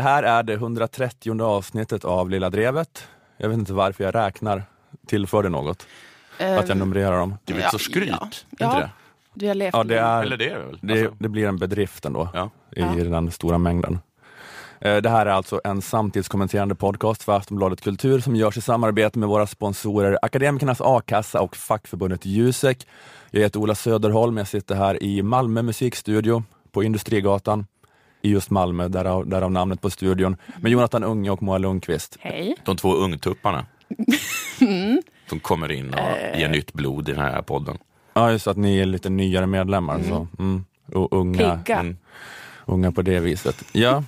det här är det 130 avsnittet av Lilla Drevet. Jag vet inte varför jag räknar. Tillför det något? Att jag numrerar dem? Det är väl Ja, ett sorts skryt? ja. Inte Ja. det? Vi har levt Ja, det, är, Eller det är det väl? det, Alltså, det blir en bedrift ändå ja. i Ja. den stora mängden. Eh, Det här är alltså en samtidskommenterande podcast för Aftonbladet Kultur som görs i samarbete med våra sponsorer Akademikernas A-kassa och fackförbundet Jusek. Jag heter Ola Söderholm, jag sitter här i Malmö musikstudio på Industrigatan i just Malmö, därav, därav namnet på studion, med Jonathan Unge och Moa Lundqvist. Hej. De två ungtupparna. Som kommer in och ger nytt blod i den här podden. Ja, just att ni är lite nyare medlemmar. Så, mm, och unga, Pigga. Mm. unga på det viset. Ja.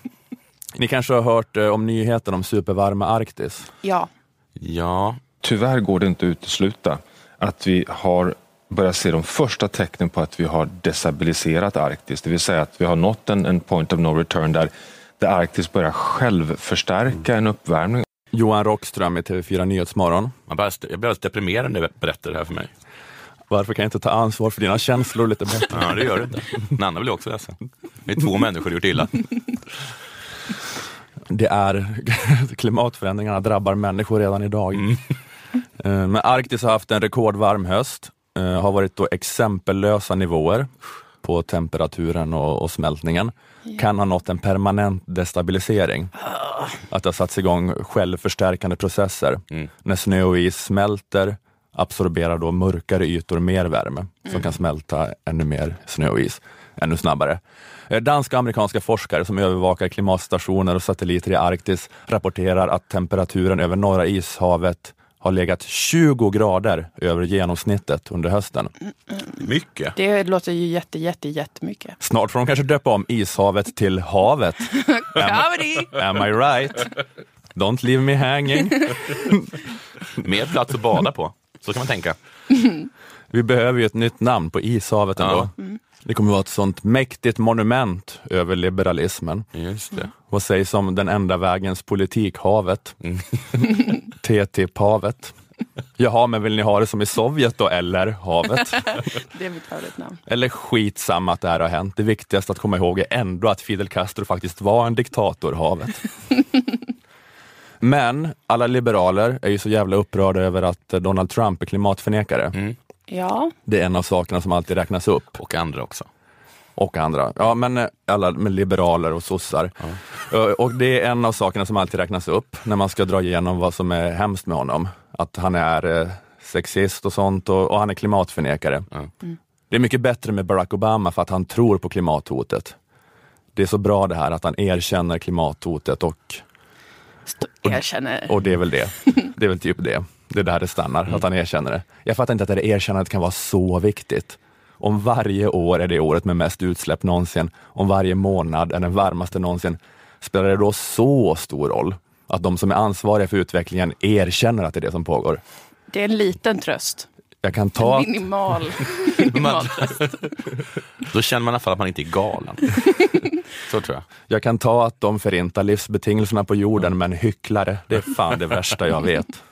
Ni kanske har hört eh, om nyheten om supervarma Arktis? Ja. Ja, Tyvärr går det inte att utesluta att vi har börjat se de första tecknen på att vi har destabiliserat Arktis. Det vill säga att vi har nått en, en point of no return där, där Arktis börjar själv förstärka en uppvärmning. Johan Rockström i TV4 Nyhetsmorgon. man bara, jag blir alldeles deprimerad när du berättar det här för mig. Varför kan jag inte ta ansvar för dina känslor lite bättre? Ja, det gör du inte. Nanna blir också ledsen. Det är två människor som gjort illa. Det är klimatförändringarna drabbar människor redan idag. Mm. Eh, Men Arktis har haft en rekordvarm höst, har varit då exempellösa nivåer på temperaturen och, och smältningen. Kan ha nått en permanent destabilisering. Att det har satts igång självförstärkande processer. Mm. När snö och is smälter absorberar då mörkare ytor mer värme som kan smälta ännu mer snö och is ännu snabbare. Eh, Danska och amerikanska forskare som övervakar klimatstationer och satelliter i Arktis rapporterar att temperaturen över norra ishavet har legat 20 grader över genomsnittet under hösten. Mycket. Det låter ju jätte, jätte, jättemycket. Snart får de kanske döpa om ishavet till havet. Comedy! Am I right? Don't leave me hanging. Mer plats att bada på. Så kan man tänka. Vi behöver ju ett nytt namn på ishavet ändå. Ja. Det kommer vara ett sånt mäktigt monument över liberalismen. Just det. Vad sägs om den enda vägens politik, havet? Mm. TTIP-havet. Jaha, men vill ni ha det som i Sovjet då, eller havet? Det är mitt favoritnamn. Eller skitsamma att det här har hänt. Det viktigaste att komma ihåg är ändå att Fidel Castro faktiskt var en diktator, havet. Men alla liberaler är ju så jävla upprörda över att Donald Trump är klimatförnekare. Mm. Ja. Det är en av sakerna som alltid räknas upp. Och andra också. Och andra. Ja, men eh, alla med liberaler och sossar. Eh, Och det är en av sakerna som alltid räknas upp när man ska dra igenom vad som är hemskt med honom. Att han är eh, sexist och sånt och, och han är klimatförnekare. Ja. Det är mycket bättre med Barack Obama för att han tror på klimathotet. Det är så bra det här att han erkänner klimathotet och, St- erkänner. och det är väl det. Det är väl typ det. Det är där det stannar, att han erkänner det. Jag fattar inte att det erkännandet kan vara så viktigt. Om varje år är det året med mest utsläpp någonsin, om varje månad är den varmaste någonsin, spelar det då så stor roll att de som är ansvariga för utvecklingen erkänner att det är det som pågår? Det är en liten tröst. Jag kan ta att Minimal. Minimal tröst. Då känner man i alla fall att man inte är galen. Så tror jag. Jag kan ta att de förintar livsbetingelserna på jorden, men hycklare, det är fan det värsta jag vet.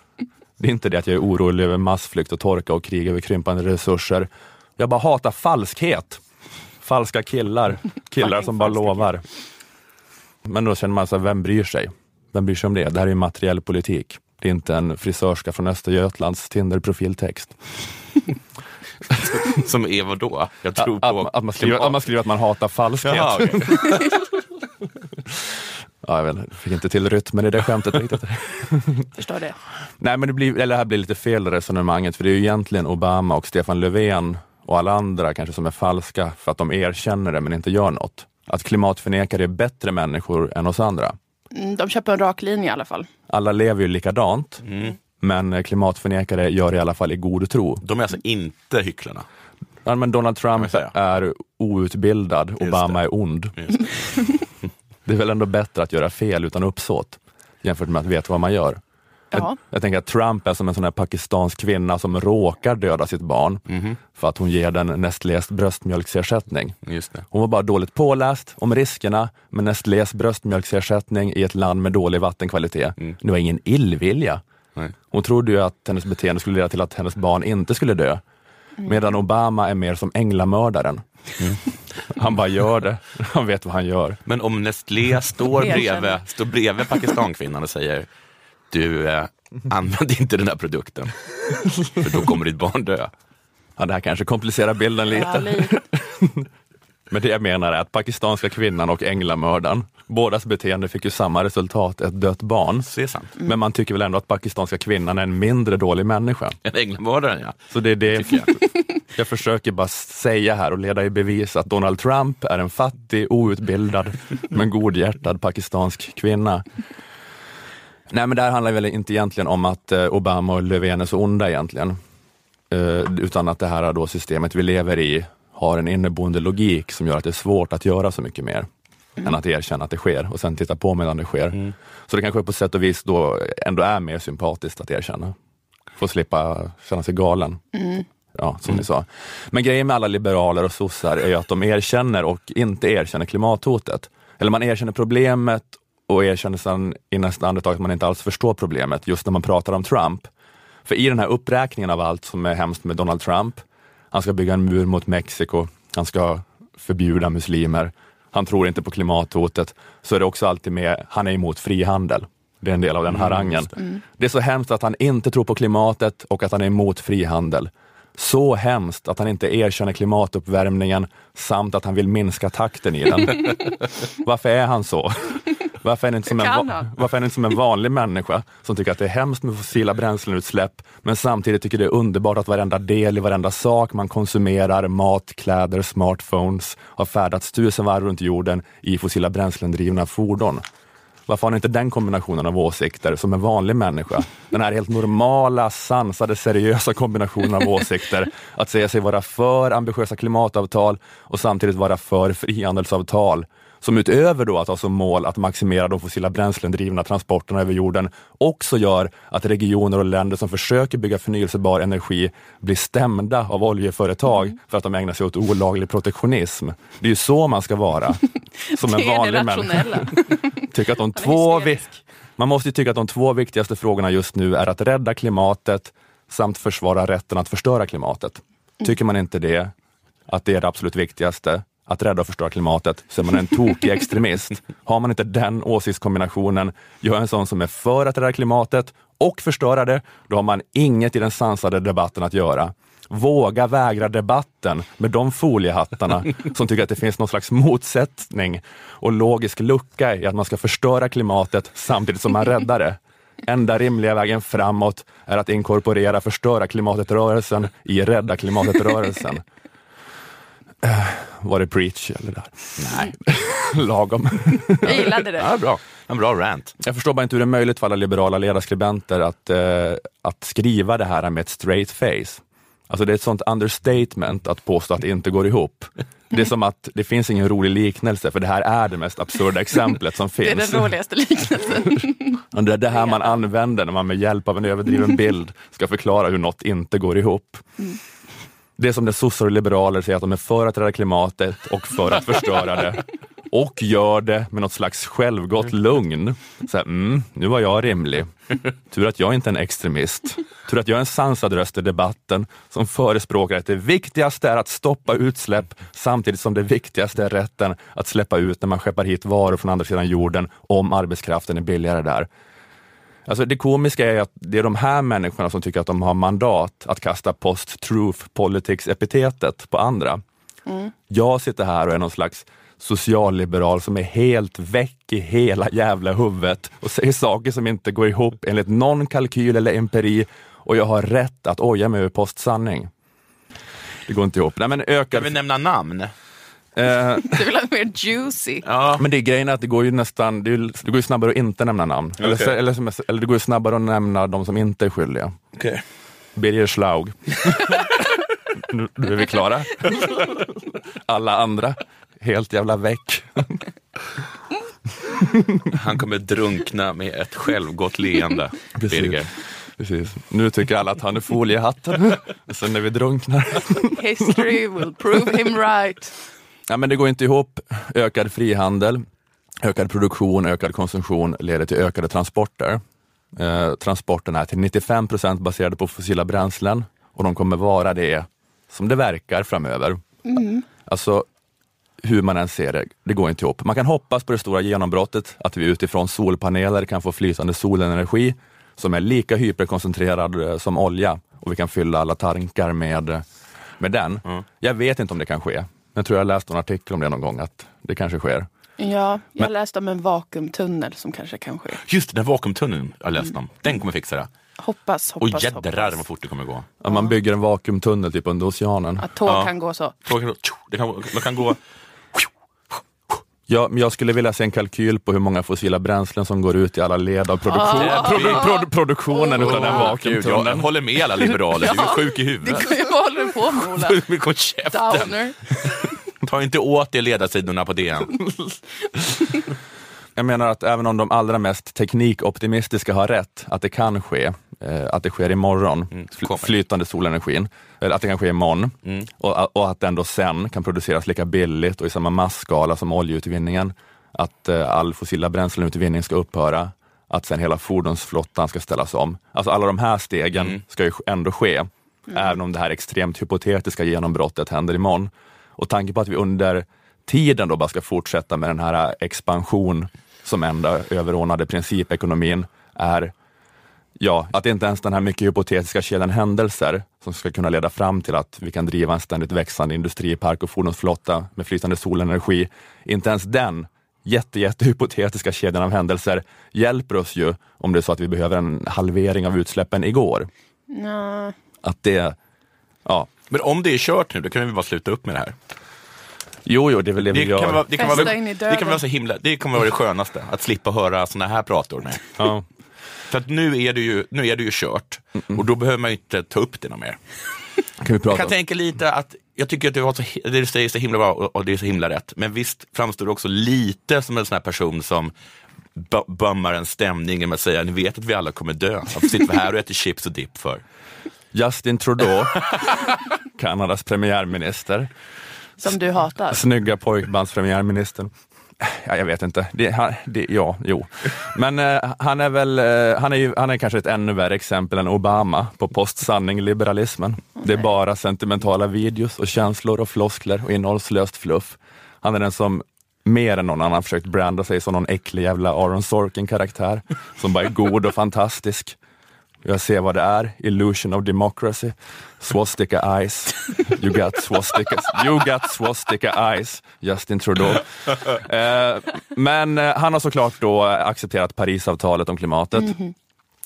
Det är inte det att jag är orolig över massflykt och torka och krig över krympande resurser. Jag bara hatar falskhet. Falska killar. Killar som bara lovar. Men då känner man sig, vem bryr sig? Vem bryr sig om det? Det här är ju materiell politik. Det är inte en frisörska från Östergötlands Tinder-profiltext. Som är vadå? Jag tror Att, på... att, att, man skriver, att man skriver att man hatar falskhet. Jaha, okej. Ja, jag vet, inte, fick inte till rytmen i det skämtet riktigt. Förstår det. Nej, men det, blir, eller det här blir lite fel resonemanget, för det är ju egentligen Obama och Stefan Löfven och alla andra kanske som är falska för att de erkänner det men inte gör något. Att klimatförnekare är bättre människor än oss andra. Mm, De köper en rak linje i alla fall. Alla lever ju likadant, Mm. men eh, klimatförnekare gör det i alla fall i god tro. De är alltså inte hycklarna. Ja, men Donald Trump är outbildad, Obama är ond. Det. Är väl ändå bättre att göra fel utan uppsåt jämfört med att veta vad man gör. Ja. Jag, jag tänker att Trump är som en sån här pakistansk kvinna som råkar döda sitt barn Mhm. för att hon ger den Nestlés bröstmjölksersättning. Hon var bara dåligt påläst om riskerna med Nestlés bröstmjölksersättning i ett land med dålig vattenkvalitet. Mm. Det var ingen illvilja. Nej. Hon trodde ju att hennes beteende skulle leda till att hennes barn inte skulle dö. Medan Obama är mer som änglamördaren. Han bara gör det, han vet vad han gör. Men om Nestlé står bredvid, står bredvid Pakistankvinnan och säger du, eh, använd inte den här produkten, för då kommer ditt barn dö. Ja, det här kanske komplicerar bilden lite. Ja, lite. Men det jag menar är att pakistanska kvinnan och änglamördaren, bådas beteende fick ju samma resultat, ett dött barn. Det är sant. Men man tycker väl ändå att pakistanska kvinnan är en mindre dålig människa. En änglamördaren ja. Så det är det Tycker jag. jag försöker bara säga här och leda i bevis att Donald Trump är en fattig, outbildad men godhjärtad pakistansk kvinna. Nej men det här handlar väl inte egentligen om att eh, Obama och Löfven är så onda egentligen. Eh, utan att det här då systemet vi lever i har en inneboende logik som gör att det är svårt att göra så mycket mer än att erkänna att det sker och sen titta på medan det sker. Så det kanske på sätt och vis då ändå är mer sympatiskt att erkänna. Få slippa känna sig galen. Ja, som ni sa. Men grejen med alla liberaler och sossar är ju att de erkänner och inte erkänner klimathotet. Eller man erkänner problemet och erkänner sedan i nästa andetag att man inte alls förstår problemet, just när man pratar om Trump. För i den här uppräkningen av allt som är hemskt med Donald Trump, han ska bygga en mur mot Mexiko, han ska förbjuda muslimer, han tror inte på klimathotet, så är det också alltid med, han är emot frihandel. Det är en del av den harangen. Det är så hemskt att han inte tror på klimatet och att han är emot frihandel. Så hemskt att han inte erkänner klimatuppvärmningen samt att han vill minska takten i den. Varför är han så? Varför är, han inte som en, varför är han inte som en vanlig människa som tycker att det är hemskt med fossila bränsleutsläpp men samtidigt tycker det är underbart att varenda del i varenda sak man konsumerar, mat, kläder, smartphones, har färdats tusen varv runt jorden i fossila bränslendrivna fordon. Varför har ni inte den kombinationen av åsikter som en vanlig människa? Den här helt normala, sansade, seriösa kombinationen av åsikter. Att säga sig vara för ambitiösa klimatavtal och samtidigt vara för frihandelsavtal som utöver då att ha som mål att maximera de fossila bränslendrivna transporterna över jorden också gör att regioner och länder som försöker bygga förnyelsebar energi blir stämda av oljeföretag för att de ägnar sig åt olaglig protektionism. Det är ju så man ska vara som en vanlig människa. tycker att de två man måste ju tycka att de två viktigaste frågorna just nu är att rädda klimatet samt försvara rätten att förstöra klimatet. Tycker man inte det, att det är det absolut viktigaste, att rädda och förstöra klimatet, så är man en tokig extremist. Har man inte den åsiktskombinationen, jag är en sån som är för att rädda klimatet och förstöra det, då har man inget i den sansade debatten att göra. Våga vägra debatten med de foliehattarna som tycker att det finns någon slags motsättning och logisk lucka i att man ska förstöra klimatet samtidigt som man räddar det. Enda rimliga vägen framåt är att inkorporera förstöra klimatet-rörelsen i rädda klimatet-rörelsen. Eh, Var det preach eller där? Nej, Lagom. Jag gillade det. ja, bra. En bra rant. Jag förstår bara inte hur det är möjligt för alla liberala ledarskribenter att, eh, att skriva det här med ett straight face. Alltså det är ett sånt understatement att påstå att det inte går ihop. Det är som att det finns ingen rolig liknelse, för det här är det mest absurda exemplet som Det är finns. den roligaste liknelsen. Det är det här man använder när man med hjälp av en överdriven bild ska förklara hur något inte går ihop. Det är som när sossar och liberaler säger att de är för att rädda klimatet och för att förstöra det. Och gör det med något slags självgott lugn. Så här, mm, nu var jag rimlig. Tur att jag inte är en extremist. Tur att jag är en sansad röst i debatten som förespråkar att det viktigaste är att stoppa utsläpp samtidigt som det viktigaste är rätten att släppa ut när man skeppar hit varor från andra sidan jorden om arbetskraften är billigare där. Alltså det komiska är att det är de här människorna som tycker att de har mandat att kasta post-truth politics-epitetet på andra. Jag sitter här och är någon slags socialliberal som är helt väck i hela jävla huvudet och säger saker som inte går ihop enligt någon kalkyl eller empiri och jag har rätt att oja mig över postsanning. Det går inte ihop. Nej, men ökad... Kan vi nämna namn? Eh, Du vill ha mer juicy. Ja. men det är grejen är att det går ju nästan, det, är, ju- det går ju snabbare att inte nämna namn. Eller, Okej. eller, jag- eller det går ju snabbare att nämna de som inte är skyldiga. Okay. Birger Schlaug. nu, nu är vi klara. Alla andra, helt jävla väck. Han kommer drunkna med ett självgott leende, Birger. Precis. Nu tycker alla att han är foliehatten. Sen när vi drunknar. History will prove him right. Ja, men det går inte ihop. Ökad frihandel, ökad produktion, ökad konsumtion leder till ökade transporter. Eh, transporterna är till 95 procent baserade på fossila bränslen och de kommer vara det som det verkar framöver. Alltså hur man än ser det, det går inte ihop. Man kan hoppas på det stora genombrottet, att vi utifrån solpaneler kan få flytande solenergi som är lika hyperkoncentrerad eh, som olja och vi kan fylla alla tankar med, eh, med den. Jag vet inte om det kan ske. Jag tror jag läste en artikel om det någon gång, att det kanske sker. Ja, jag läste om en vakuumtunnel som kanske kan ske. Just det, den vakuumtunneln jag läst om. Den kommer fixa det. Hoppas, Och hoppas, jädrar vad fort det kommer gå. Att man bygger en vakuumtunnel typ under oceanen. Att tåg Ja. kan gå så. Tåget- Det kan, det kan gå... Ja, men jag skulle vilja se en kalkyl på hur många fossila bränslen som går ut i alla led av produktion, produ, produ, produktionen utav den Åh, Gud, jag vakuumtunneln. håller med alla liberaler, du är sjuk i Det huvudet. vad håller du på med Ola? Kom käften! Downer. Ta inte åt dig ledarsidorna på DN. Jag menar att även om de allra mest teknikoptimistiska har rätt, att det kan ske, eh, att det sker imorgon, Mm, fl- flytande solenergin, eller att det kan ske imorgon Mm. och, och att den då sen kan produceras lika billigt och i samma masskala som oljeutvinningen, att eh, all fossila bränslenutvinning ska upphöra, att sen hela fordonsflottan ska ställas om. Alltså alla de här stegen Mm. ska ju ändå ske, även om det här extremt hypotetiska genombrottet händer imorgon. Och tanken på att vi under tiden då bara ska fortsätta med den här expansion som enda överordnade principekonomin är Ja, att inte ens den här mycket hypotetiska kedjan händelser som ska kunna leda fram till att vi kan driva en ständigt växande industripark och fordonsflotta med flytande solenergi, inte ens den jätte, jätte hypotetiska kedjan av händelser hjälper oss ju om det är så att vi behöver en halvering av utsläppen igår. Ja. Att det, ja, Men om det är kört nu, då kan vi bara sluta upp med det här. jo, jo, det är väl det vi Det kan, gör. vara, det, kan vara, det kan vara så himla, det kommer vara det skönaste, att slippa höra såna här prator. Med. Ja. För att nu är det ju, nu är det ju kört och då behöver man ju inte ta upp det något mer. Kan vi Jag prata kan om? tänka lite att jag tycker att du har så, det du säger är så himla bra och och det är så himla rätt. Men visst framstår du också lite som en sån här person som bu- bummar en stämning genom att säga, ni vet att vi alla kommer dö. Varför sitter vi här och äter chips och dipp för? Justin Trudeau, Kanadas premiärminister, Som du hatar. snygga pojkbandspremiärministern. Ja, jag vet inte. Det, han, det, ja, jo. Men eh, han är väl, eh, han är, ju, han är kanske ett ännu värre exempel än Obama på postsanning-liberalismen. Det är bara sentimentala videos och känslor och floskler och innehållslöst fluff. Han är den som mer än någon annan försökt branda sig som någon äcklig jävla Aaron Sorkin-karaktär som bara är god och fantastisk. Jag ser vad det är. Illusion of democracy. Swastika eyes. You got swastika, you got swastika eyes. Justin Trudeau. Eh, men eh, han har såklart då accepterat Parisavtalet om klimatet.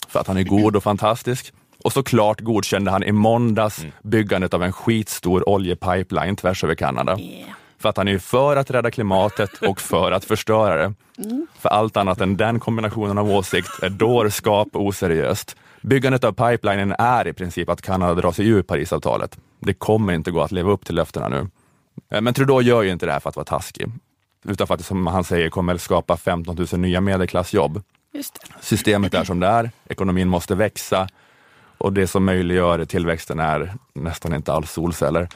För att han är god och fantastisk. Och såklart godkände han i måndags byggandet av en skitstor oljepipeline tvärs över Kanada. Yeah. För att han är för att rädda klimatet och för att förstöra det. För allt annat än den kombinationen av åsikt är dårskap och oseriöst. Byggandet av pipelinen är i princip att Kanada drar sig ur Parisavtalet. Det kommer inte gå att leva upp till löftena nu. Eh, Men Trudeau gör ju inte det här för att vara taskig, utan för att det, som han säger kommer skapa 15 000 nya medelklassjobb. Systemet är som det är, ekonomin måste växa och det som möjliggör tillväxten är nästan inte alls solceller.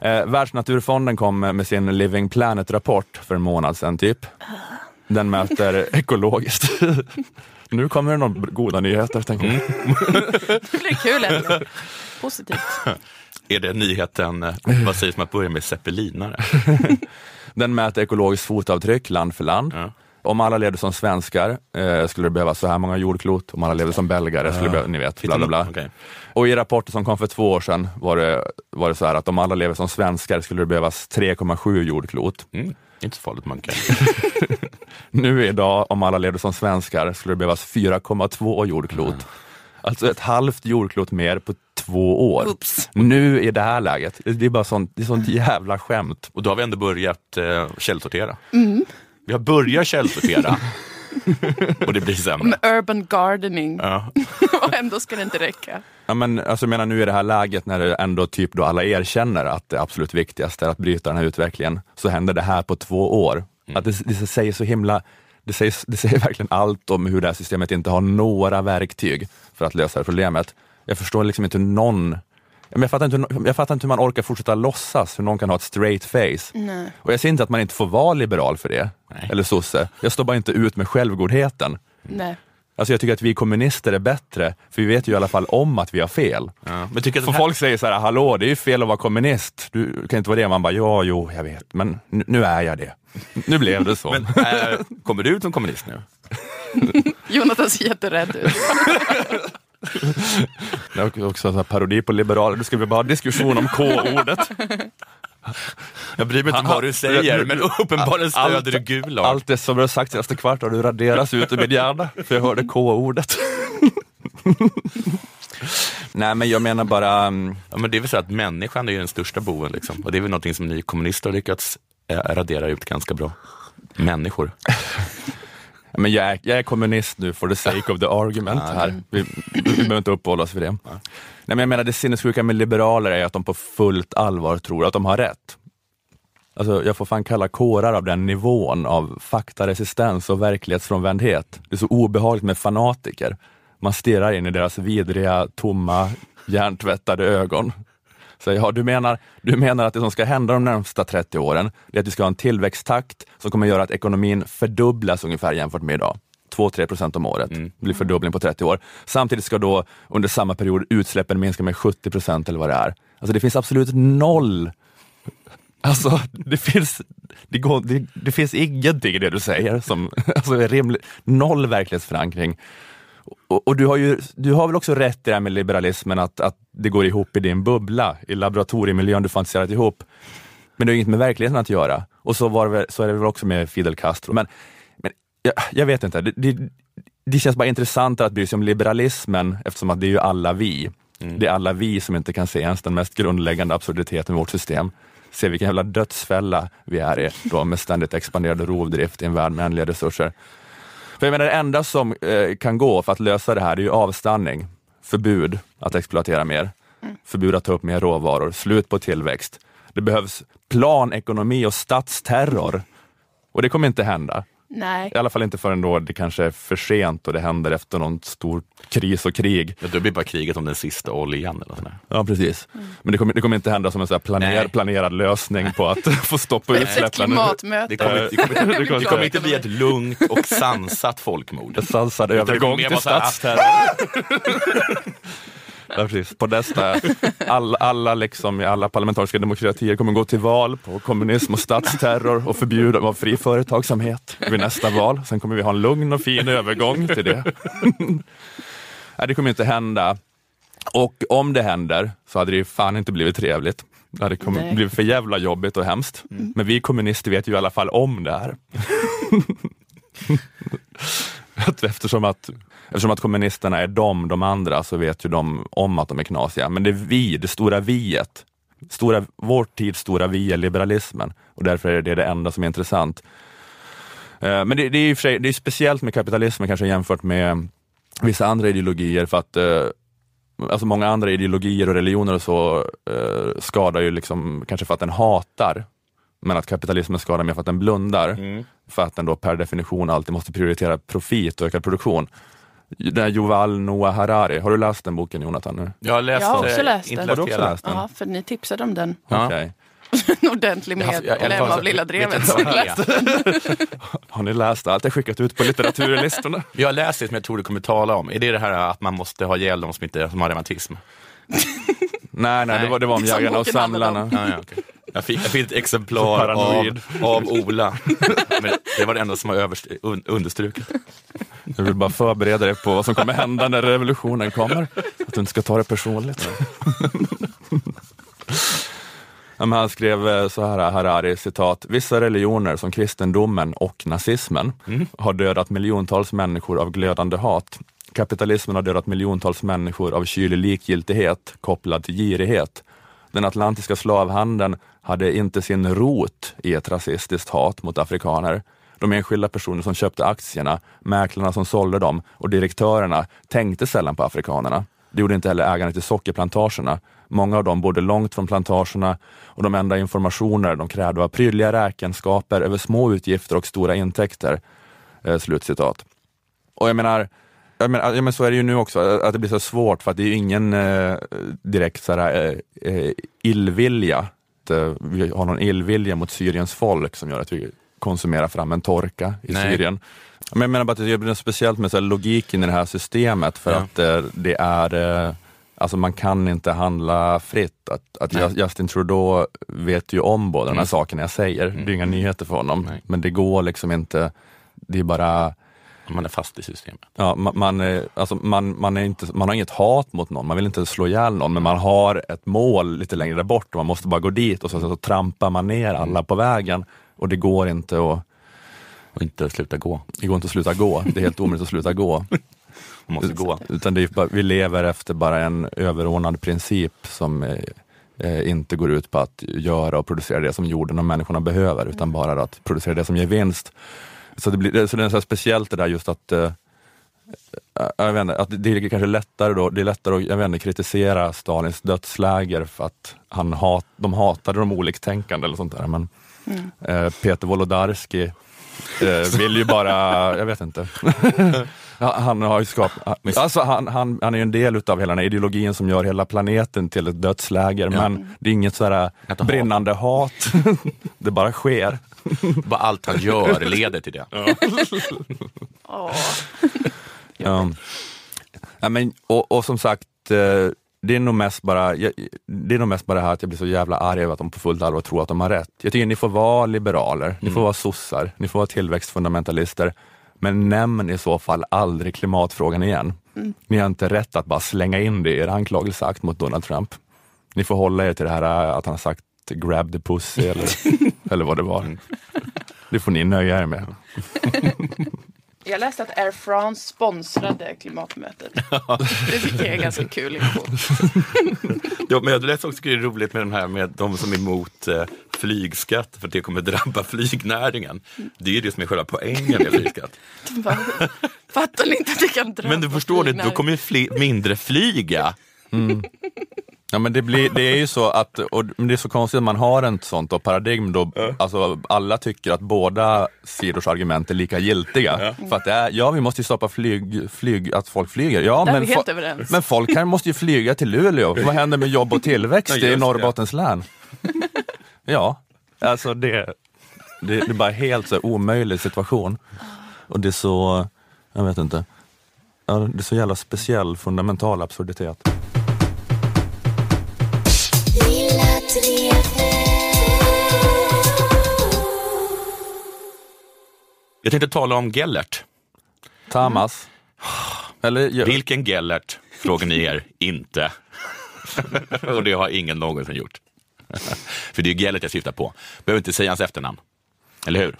Eh, Världsnaturfonden kom med sin Living Planet-rapport för en månad sedan typ. Den mäter ekologiskt. nu kommer det några goda nyheter, tänker jag. Det blir kul ändå. Positivt. Är det nyheten, eh, vad sägs om att börja med zeppelinare? Den mäter ekologiskt fotavtryck land för land. Ja. Om alla levde som svenskar eh, skulle det behövas så här många jordklot. Om alla levde som belgare skulle det behövas, ni vet, bla bla bla. Okej. Och i rapporten som kom för två år sedan var det, var det så här att om alla lever som svenskar skulle det behövas 3,7 jordklot. Mm. Inte så farligt man kan. Nu idag, om alla levde som svenskar, skulle det behövas 4,2 jordklot. Alltså ett halvt jordklot mer på två år. Oops. Nu i det här läget. Det är bara sånt, det är sånt jävla skämt. Och då har vi ändå börjat eh, källsortera. Vi har börjat källsortera och det blir sämre. Med urban gardening. Ja. Och ändå ska det inte räcka. Ja, men, alltså, jag menar, nu i det här läget när det ändå typ då alla erkänner att det absolut viktigaste är att bryta den här utvecklingen, så händer det här på två år. Att det, det säger så himla det säger, det säger verkligen allt om hur det här systemet inte har några verktyg för att lösa det problemet. Jag förstår liksom inte hur någon Jag fattar, inte, hur- jag fattar inte hur man orkar fortsätta låtsas, hur någon kan ha ett straight face. Nej. Och jag säger inte att man inte får vara liberal för det, Nej. eller sosse. Jag står bara inte ut med självgodheten. Nej. Alltså jag tycker att vi kommunister är bättre, för vi vet ju i alla fall om att vi har fel. Ja. Men tycker att För här, folk säger så här, hallå det är ju fel att vara kommunist, du kan inte vara det. Man bara, ja, jo, jag vet, men nu, nu är jag det. Nu blev det så. men, äh, kommer du ut som kommunist nu? Jonathan ser jätterädd ut. Det är också en parodi på liberaler, nu ska vi bara ha diskussion om K-ordet. Jag bryr mig inte om vad du säger, men uppenbarligen stöder du Gulag. Allt det som du har sagt senaste kvart har du raderas ut ur min hjärna, för jag hörde K-ordet. Nej men jag menar bara, mm, Ja, men det är väl så att människan är ju den största boven, liksom. och det är väl någonting som ni kommunister har lyckats eh, radera ut ganska bra. Människor. men jag, är, jag är kommunist nu for the sake of the argument här. Vi, vi behöver inte uppehålla oss vid det. Nej, men jag menar det sinnessjuka med liberaler är att de på fullt allvar tror att de har rätt. Alltså, jag får fan kalla kårar av den nivån av faktaresistens och verklighetsfrånvändhet. Det är så obehagligt med fanatiker. Man stirrar in i deras vidriga, tomma, hjärntvättade ögon. Så ja, du, menar, du menar att det som ska hända de närmsta 30 åren, är att vi ska ha en tillväxttakt som kommer göra att ekonomin fördubblas ungefär jämfört med idag. 2-3 procent om året, det blir fördubbling på 30 år. Samtidigt ska då under samma period utsläppen minska med 70 procent eller vad det är. Alltså det finns absolut noll Alltså, det finns, det, går, det, det finns ingenting i det du säger som alltså, är rimligt. Noll verklighetsförankring. Och, och du, har ju, du har väl också rätt i det här med liberalismen, att, att det går ihop i din bubbla, i laboratoriemiljön du fantiserat ihop. Men det har inget med verkligheten att göra. Och så, var det, så är det väl också med Fidel Castro. Men, men jag, jag vet inte, det, det, det känns bara intressant att bry sig om liberalismen eftersom att det är ju alla vi. Det är alla vi som inte kan se ens den mest grundläggande absurditeten med vårt system. Se vilken jävla dödsfälla vi är i då med ständigt expanderande rovdrift i en värld med ändliga resurser. För jag menar, det enda som eh, kan gå för att lösa det här, är ju avstanning, förbud att exploatera mer, förbud att ta upp mer råvaror, slut på tillväxt. Det behövs planekonomi och statsterror. Och det kommer inte hända. Nej. I alla fall inte förrän då det kanske är för sent och det händer efter någon stor kris och krig. Ja, då blir bara kriget om den sista oljan. Eller sånt där. Ja, precis. Men det kommer, det kommer inte hända som en så här planer, planerad lösning på att få stopp på Ett utsläppen. klimatmöte. Det kommer, det, kommer, Det kommer- det kommer inte bli ett lugnt och sansat folkmord. En sansad övergång till statsterror. Ja, precis. På nästa, all, alla liksom i alla parlamentariska demokratier kommer gå till val på kommunism och statsterror och förbjuda av fri företagsamhet vid nästa val. Sen kommer vi ha en lugn och fin övergång till det. Nej, det kommer inte hända. Och om det händer så hade det fan inte blivit trevligt. Det hade kommit, blivit för jävla jobbigt och hemskt. Men vi kommunister vet ju i alla fall om det här. Att eftersom, att, eftersom att kommunisterna är de, de andra, så vet ju de om att de är knasiga. Men det är vi, det stora viet. Stora, vår tids stora vi är liberalismen och därför är det det enda som är intressant. Eh, Men det, det är ju det är speciellt med kapitalismen kanske jämfört med vissa andra ideologier för att eh, alltså många andra ideologier och religioner och så eh, skadar ju liksom kanske för att den hatar, men att kapitalismen skadar mer för att den blundar. För att den då per definition alltid måste prioritera profit och ökad produktion. Den här Yuval Noah Harari, har du läst den boken Jonathan? Nu? Jag har läst, Jag har också läst den. Har du också läst den? Ja, för ni tipsade om den. Ja. Okej. En ordentlig medlem av Lilla vet Drevet. Har ni läst allt jag skickat ut på litteraturlistorna? Jag har läst det som jag tror du kommer tala om. Är det det här att man måste ha ihjäl de som, inte, som har reumatism? Nej, nej, det var, det var om Som jägarna och samlarna. Ja, ja, okej. jag, fick, jag fick ett exemplar av, av Ola. Men det var det enda som var överst, un, understruket. Jag vill bara förbereda dig på vad som kommer hända när revolutionen kommer. Att du inte ska ta det personligt. Ja, men han skrev eh, så här, Harari, citat, vissa religioner som kristendomen och nazismen har dödat miljontals människor av glödande hat. Kapitalismen har dödat miljontals människor av kylig likgiltighet kopplad till girighet. Den atlantiska slavhandeln hade inte sin rot i ett rasistiskt hat mot afrikaner. De enskilda personer som köpte aktierna, mäklarna som sålde dem och direktörerna tänkte sällan på afrikanerna. Det gjorde inte heller ägarna till sockerplantagerna. Många av dem bodde långt från plantagerna och de enda informationer de krävde var prydliga räkenskaper över små utgifter och stora intäkter. Eh, slutcitat. Och jag menar, jag menar, ja, men så är det ju nu också, att det blir så svårt för att det är ju ingen eh, direkt så här, eh, eh, illvilja. Att, eh, vi har någon illvilja mot Syriens folk som gör att vi konsumera fram en torka i Nej. Syrien. Men jag menar bara att det blir något speciellt med så logiken i det här systemet för Ja. att eh, det är eh, Alltså man kan inte handla fritt. Att, att Nej. Justin Trudeau vet ju om båda de Mm. här sakerna jag säger. Det är inga nyheter för honom. Nej. Men det går liksom inte. Det är bara Man är fast i systemet. Ja, man, man, är- alltså man, man, är inte, man har inget hat mot någon, man vill inte slå ihjäl någon, men man har ett mål lite längre bort och man måste bara gå dit och så, så, trampar man ner alla på vägen och det går inte att, Och inte sluta gå. det går inte att sluta gå. Det är helt omöjligt att sluta gå. Man måste gå. Utan det bara, vi lever efter bara en överordnad princip som eh, eh, inte går ut på att göra och producera det som jorden och människorna behöver, utan bara att producera det som ger vinst. Så det, blir, så det är så här speciellt det där just att eh, jag vet inte, att det är kanske lättare då, det är lättare att jag vet inte, kritisera Stalins dödsläger för att han hat, de hatade de oliktänkande eller sånt där. Men eh, Peter Wolodarski eh, vill ju bara, jag vet inte. Ja, han har ju skapat, alltså han, han, han är ju en del utav hela den här ideologin som gör hela planeten till ett dödsläger, men det är inget sådär brinnande hat. det bara sker. Bara allt han gör leder till det. Åh. Ja. Ja, men, och, och som sagt, eh, det är nog mest bara det är nog mest bara det här att jag blir så jävla arg över att de på fullt allvar tror att de har rätt. Jag tycker ni får vara liberaler, ni får vara sossar, ni får vara tillväxtfundamentalister, men nämn i så fall aldrig klimatfrågan igen. Ni har inte rätt att bara slänga in det i er anklagelseakt mot Donald Trump. Ni får hålla er till det här eh, att han har sagt grab the pussy eller, eller vad det var. Det får ni nöja er med. Jag läste att Air France sponsrade klimatmötet. Det tycker jag är ganska kul info. Ja, men jag läste också att det är roligt med den här med de som är emot eh, flygskatt för att det kommer drabba flygnäringen. Det är ju det som är själva poängen med flygskatt. De bara, Fattar ni inte att det kan drabba Men du förstår det, då kommer ju mindre flyga. Ja men det, blir, det är ju så att, och det är så konstigt att man har ett sånt då paradigm då alltså, alla tycker att båda sidors argument är lika giltiga. För att det är, ja vi måste ju stoppa flyg, flyg att folk flyger. Ja, men, fo- överens. men folk kan, måste ju flyga till Luleå. Vad händer med jobb och tillväxt Ja, i. Norrbottens län? Ja, alltså det, det, det är bara helt så omöjlig situation. Och det är så, jag vet inte, ja, det är så jävla speciell fundamental absurditet. Jag tänkte tala om Gellert. Tamas. Eller, ja, Vilken Gellert, frågar ni er inte. Och det har ingen någonsin gjort. För det är Gellert jag syftar på. Behöver inte säga hans efternamn. Eller hur?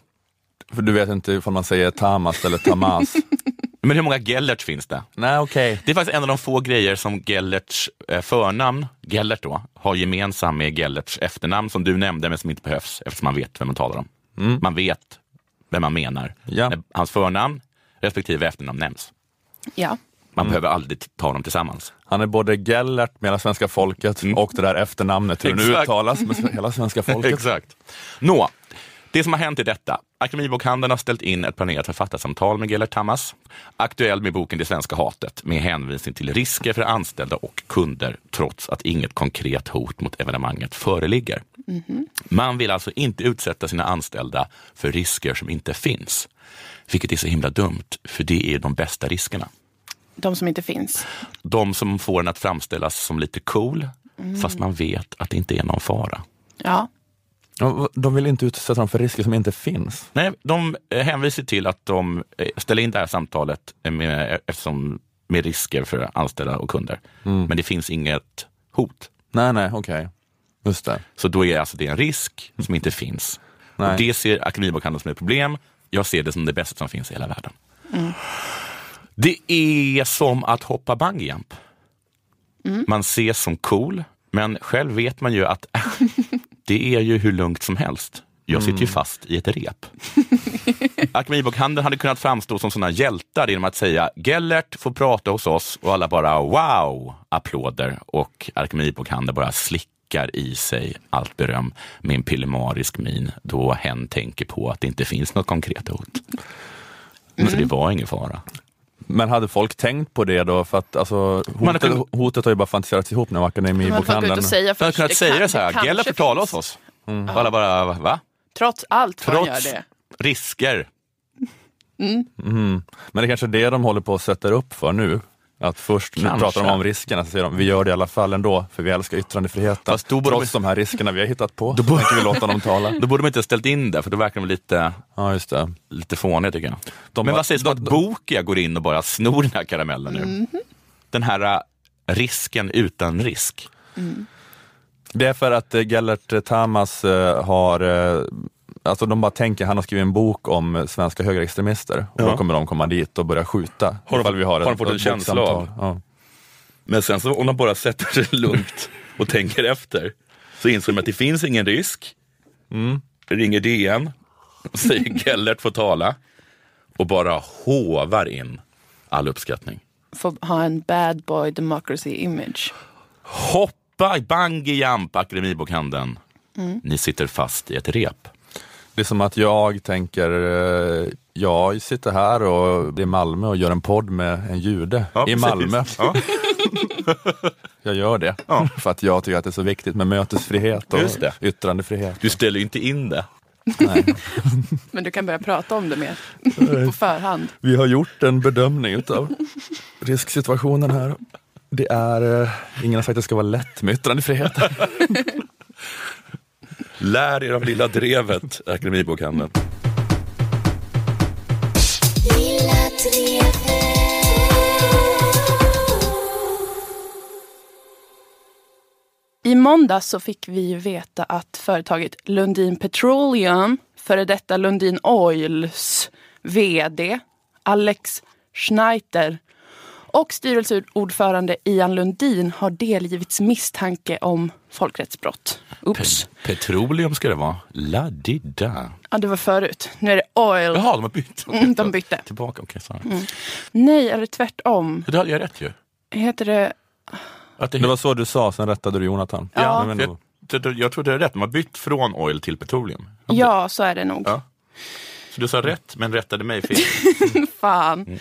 För du vet inte ifall man säger Tamas eller Tamas. Men hur många Gellerts finns det? Nej, okej. Det är faktiskt en av de få grejer som Gellerts eh, förnamn, Gellert då, har gemensam med Gellerts efternamn som du nämnde men som inte behövs eftersom man vet vem man talar om. Man vet vem man menar. Ja. När hans förnamn respektive efternamn nämns. Ja. Man behöver aldrig ta dem tillsammans. Han är både Gellert med hela svenska folket och det där efternamnet, hur det nu uttalas med hela svenska folket. Exakt. Nå, det som har hänt är detta. Akademibokhandeln har ställt in ett planerat författarsamtal med Gellert Tamas, aktuell med boken Det svenska hatet, med hänvisning till risker för anställda och kunder, trots att inget konkret hot mot evenemanget föreligger. Man vill alltså inte utsätta sina anställda för risker som inte finns. Vilket är så himla dumt, för det är de bästa riskerna. De som inte finns. De som får en att framställas som lite cool, fast man vet att det inte är någon fara. Ja. De vill inte utsätta dem för risker som inte finns. Nej, de eh, hänvisar till att de eh, ställer in det här samtalet med, eftersom, med risker för anställda och kunder. Men det finns inget hot. Nej, nej, okej. Just det. Så då är alltså det en risk som inte finns. Nej. Och det ser Akademibokhandeln som ett problem. Jag ser det som det bästa som finns i hela världen. Det är som att hoppa bungyjump. Man ses som cool, men själv vet man ju att det är ju hur lugnt som helst. Jag sitter ju fast i ett rep. Akademibokhandeln hade kunnat framstå som såna hjältar genom att säga Gellert får prata hos oss och alla bara wow, applåder och Akademibokhandeln bara slickar i sig allt beröm med en pillemarisk min då hen tänker på att det inte finns något konkret hot. Så det var ingen fara. Men hade folk tänkt på det då? För att alltså, Man hotet, kunnat- hotet har ju bara fantiserats ihop nu Man Akademibokhandeln. och säga Jag hade först. kunnat det säga kan- det så här, får tala hos oss. Och alla bara, va? Trots allt får Trots göra det. risker. Men det är kanske är det de håller på att sätta upp för nu. Att först, nu pratar de om riskerna, så säger de vi gör det i alla fall ändå, för vi älskar yttrandefriheten. Fast då borde Trots de- de här riskerna vi har hittat på, då tänker vi låta dem tala. Då borde de inte ha ställt in det, för då verkar de lite, Ja, just det. lite fåniga tycker jag. De Men bara- vad sägs om att Bokia går in och bara snor den här karamellen nu? Den här äh, risken utan risk. Det är för att eh, Gellert Tamas eh, har, alltså de bara tänker, han har skrivit en bok om svenska högerextremister och Ja. då kommer de komma dit och börja skjuta. Har de vi har, har de ett- fått en känsla av? Ja. Men sen så om de bara sätter sig lugnt och tänker efter så inser de att det finns ingen risk. Ringer DN säger Gellert får tala och bara hovar in all uppskattning. Får ha en bad boy democracy image. Hoppa, bungee jump, Akademibokhandeln. Ni sitter fast i ett rep. Det är som att jag tänker, eh, jag sitter här och i Malmö och gör en podd med en jude Ja, i precis. Malmö. Ja. Jag gör det Ja. för att jag tycker att det är så viktigt med mötesfrihet och Just det. yttrandefrihet. Du ställer ju inte in det. Nej. Men du kan börja prata om det mer på förhand. Vi har gjort en bedömning utav risksituationen här. Det är, eh, ingen har sagt att det ska vara lätt med yttrandefriheten. Lär er av Lilla Drevet, Akademibokhandeln. I måndag så fick vi veta att företaget Lundin Petroleum, före detta Lundin Oils VD Alex Schneider och styrelseordförande Ian Lundin har delgivits misstanke om folkrättsbrott. Oops. Petroleum ska det vara. La-di-da. Ja, det var förut. Nu är det oil. Jaha, de har bytt. Mm, de bytte. Tillbaka, okej. så. Nej, eller tvärtom. Det hade jag rätt ju. Heter det... Att det, Det var så du sa, sen rättade du Jonathan. Ja. Men jag, jag, jag tror det är rätt, de har bytt från oil till petroleum. Ja, så är det nog. Ja. Så du sa rätt, men rättade mig fel. Fan.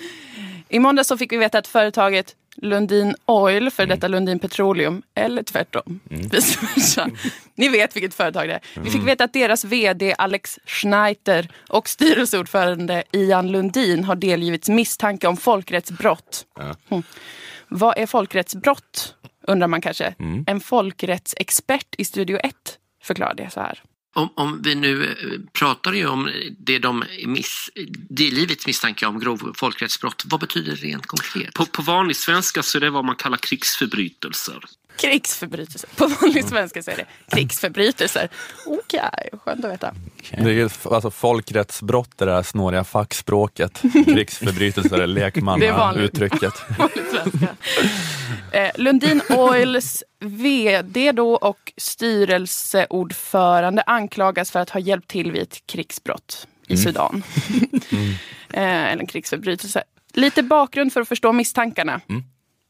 I måndag så fick vi veta att företaget Lundin Oil, för detta Lundin Petroleum, eller tvärtom, versa. Ni vet vilket företag det är. Vi fick veta att deras VD Alex Schneider och styrelseordförande Ian Lundin har delgivits misstanke om folkrättsbrott. Mm. Vad är folkrättsbrott? Undrar man kanske. En folkrättsexpert i Studio 1 förklarar det så här. Om, om vi nu eh, pratar ju om det de är miss, delgivits misstanke om grov folkrättsbrott, vad betyder det rent konkret? På, på vanlig svenska så är det vad man kallar krigsförbrytelser. Krigsförbrytelser. På vanlig svenska så är det krigsförbrytelser. Okej, skönt att veta. Det är alltså folkrättsbrott, det där snåriga fackspråket. Krigsförbrytelser är lekmannauttrycket. Svenska. Eh, Lundin Oils VD då och styrelseordförande anklagas för att ha hjälpt till vid ett krigsbrott i Sudan. eh, eller en krigsförbrytelse. Lite bakgrund för att förstå misstankarna.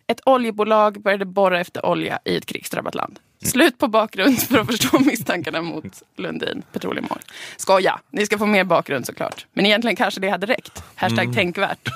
Ett oljebolag började borra efter olja i ett krigsdrabbat land. Slut på bakgrund för att förstå misstankarna mot Lundin Petroleum Oil. Skoja, ni ska få mer bakgrund såklart. Men egentligen kanske det hade räckt. Hashtag tänkvärt.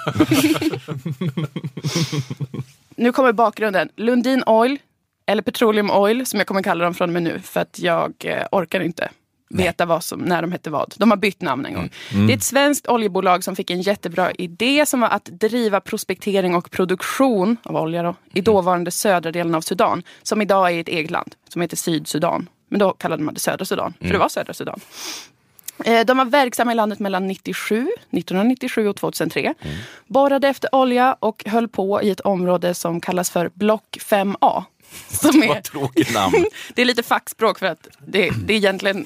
Nu kommer bakgrunden. Lundin Oil, eller Petroleum Oil som jag kommer kalla dem från och med nu för att jag eh, orkar inte veta vad som, när de hette vad. De har bytt namn en gång. Det är ett svenskt oljebolag som fick en jättebra idé som var att driva prospektering och produktion av olja då, i dåvarande södra delen av Sudan. Som idag är ett eget land som heter Sydsudan. Men då kallade man det södra Sudan, för det var södra Sudan. Eh, De var verksamma i landet mellan 97, 1997 och 2003. Borrade efter olja och höll på i ett område som kallas för Block 5A. Som är, Vad tråkigt namn. det är lite fackspråk för att det, det är egentligen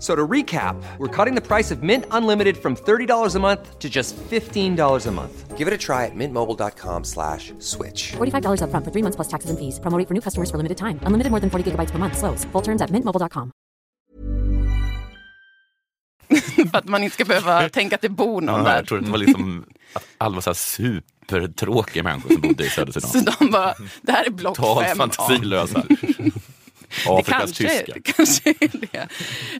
F- So to recap, we're cutting the price of Mint Unlimited from $30 a month to just $15 a month. Give it a try at mintmobile.com slash switch. $45 upfront for three months plus taxes and fees. Promo rate for new customers for limited time. Unlimited more than 40 gigabytes per month. Slows. Full terms at mintmobile.com. för att man inte ska behöva tänka att det bor någon Ja, där. jag tror det var liksom att alla var så här supertråkiga människor som bodde i södra Sudan. Så de bara, det här är block Totalt 5A. fantasilösa. Afrikas kanske, tyska. det kanske är det.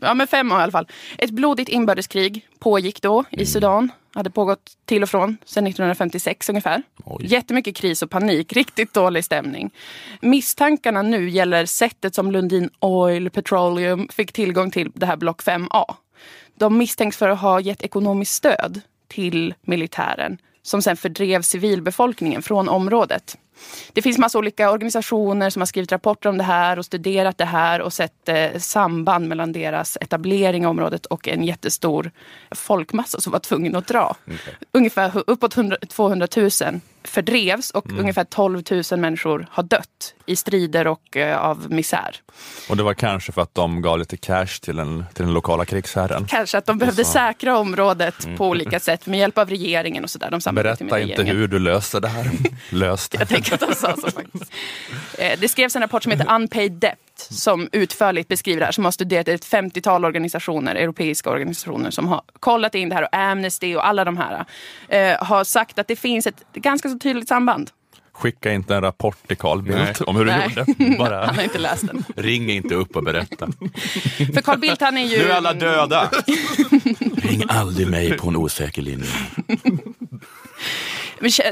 Ja, men fem år i alla fall. Ett blodigt inbördeskrig pågick då Mm. i Sudan. Hade pågått till och från sedan 1956 ungefär. Oj. Jättemycket kris och panik, riktigt dålig stämning. Misstankarna nu gäller sättet som Lundin Oil Petroleum fick tillgång till det här block 5A. De misstänks för att ha gett ekonomiskt stöd till militären som sen fördrev civilbefolkningen från området. Det finns massa olika organisationer som har skrivit rapporter om det här och studerat det här och sett eh, samband mellan deras etablering i området och en jättestor folkmassa som var tvungen att dra. Ungefär hu- uppåt 100, 200 000 fördrevs och ungefär 12 000 människor har dött i strider och eh, av misär. Och det var kanske för att de gav lite cash till den, till den lokala krigsherren. Kanske att de behövde så. säkra området på olika sätt med hjälp av regeringen och sådär. De Berätta inte regeringen. hur du löste det här. Lös det. Jag tänker att de sa så faktiskt. Eh, Det skrevs en rapport som heter Unpaid Debt som utförligt beskriver det här, som har studerat ett 50-tal organisationer, europeiska organisationer som har kollat in det här och Amnesty och alla de här eh, har sagt att det finns ett ganska så tydligt samband. Skicka inte en rapport till Carl Bildt om hur du Nej. gjorde. Bara. Han har inte läst den. Ring inte upp och berätta. För Carl Bildt han är ju... Nu är alla döda. Ring aldrig mig på en osäker linje.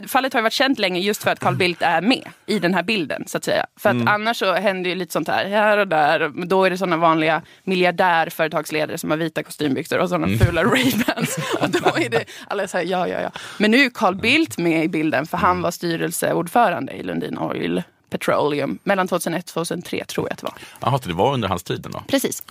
Fallet har ju varit känt länge just för att Carl Bildt är med i den här bilden. så att säga. För att Mm. annars så händer ju lite sånt här här och där. Då är det såna vanliga miljardärföretagsledare som har vita kostymbyxor och såna Mm. fula Ray-Bans. Och då är det alla så här, ja, ja, ja. Men nu är Carl Bildt med i bilden för Mm. han var styrelseordförande i Lundin Oil Petroleum mellan 2001 och 2003 tror jag att det var. Jaha, det var under hans tid då? Precis.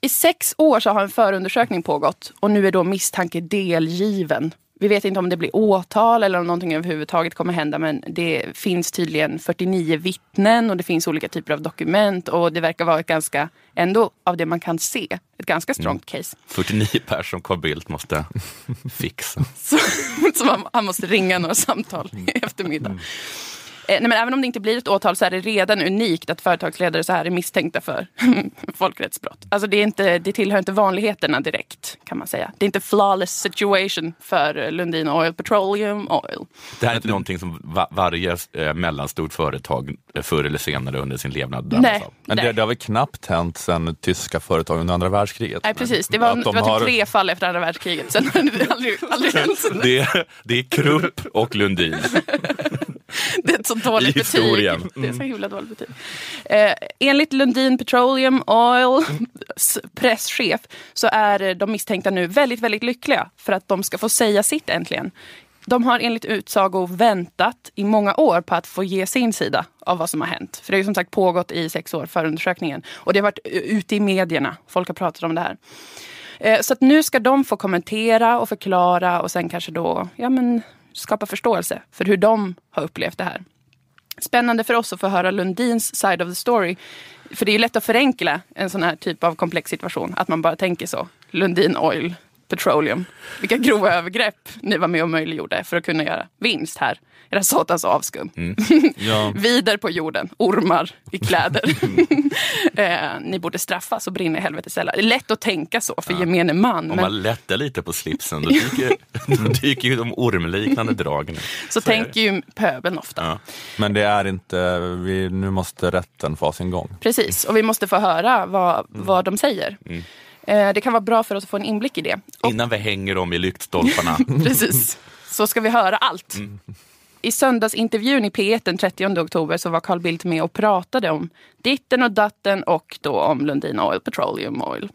I sex år så har en förundersökning pågått och nu är då misstanke delgiven. Vi vet inte om det blir åtal eller om någonting överhuvudtaget kommer hända men det finns tydligen 49 vittnen och det finns olika typer av dokument och det verkar vara ett ganska, ändå av det man kan se, ett ganska strongt case. 49 personer som Carl Bildt måste fixa. Så, så man, han måste ringa några samtal i eftermiddag. Eh, nej, men även om det inte blir ett åtal så är det redan unikt att företagsledare så här är misstänkta för folkrättsbrott. Alltså det, är inte, det tillhör inte vanligheterna direkt kan man säga. Det är inte flawless situation för eh, Lundin Oil Petroleum Oil. Det här är inte någonting som va- varje eh, mellanstort företag eh, förr eller senare under sin levnad drabbas Nej, av. Men det, nej. det har väl knappt hänt sedan tyska företag under andra världskriget? Nej precis, det var, de det var typ har- tre fall efter andra världskriget. Sen har det aldrig, aldrig hänt. Det det är Krupp och Lundin. Det är ett så dåligt betyg. historien. Det är så himla dåligt betyg. Eh, enligt Lundin Petroleum Oil presschef så är de misstänkta nu väldigt, väldigt lyckliga för att de ska få säga sitt äntligen. De har enligt utsago väntat i många år på att få ge sin sida av vad som har hänt. För det har ju som sagt pågått i sex år, förundersökningen. Och det har varit ute i medierna. Folk har pratat om det här. Eh, Så att nu ska de få kommentera och förklara och sen kanske då ja, men, skapa förståelse för hur de har upplevt det här. Spännande för oss att få höra Lundins side of the story. För det är ju lätt att förenkla en sån här typ av komplex situation. Att man bara tänker så. Lundin Oil Petroleum. Vilka grova övergrepp ni var med och möjliggjorde för att kunna göra vinst här. Era satans avskum. Ja. Vider på jorden, ormar i kläder. eh, ni borde straffas och brinna i helvetets cellar. Det är lätt att tänka så för gemene man. Om Men man lättar lite på slipsen då dyker, då dyker ju de ormliknande dragen så det. tänker ju pöbeln ofta. Ja. Men det är inte, vi, nu måste rätten få ha sin gång. Precis, och vi måste få höra vad, vad de säger. Eh, det kan vara bra för oss att få en inblick i det. Och Innan vi hänger dem i lyktstolparna. Precis. Så ska vi höra allt. I söndagsintervjun i P1 den 30 oktober så var Carl Bildt med och pratade om ditten och datten och då om Lundin Oil, Petroleum Oil.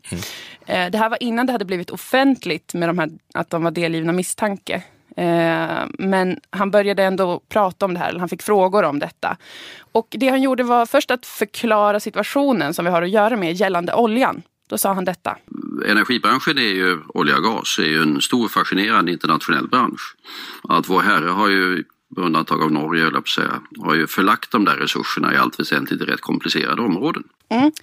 Eh, Det här var innan det hade blivit offentligt med de här, att de var delgivna misstanke. Eh, Men han började ändå prata om det här, eller han fick frågor om detta. Och det han gjorde var först att förklara situationen som vi har att göra med gällande oljan. Då sa han detta. Energibranschen är ju, olja och gas, är ju en stor fascinerande internationell bransch. Att vår herre har ju, med undantag av Norge, att säga, har ju förlagt de där resurserna i allt väsentligt i rätt komplicerade områden.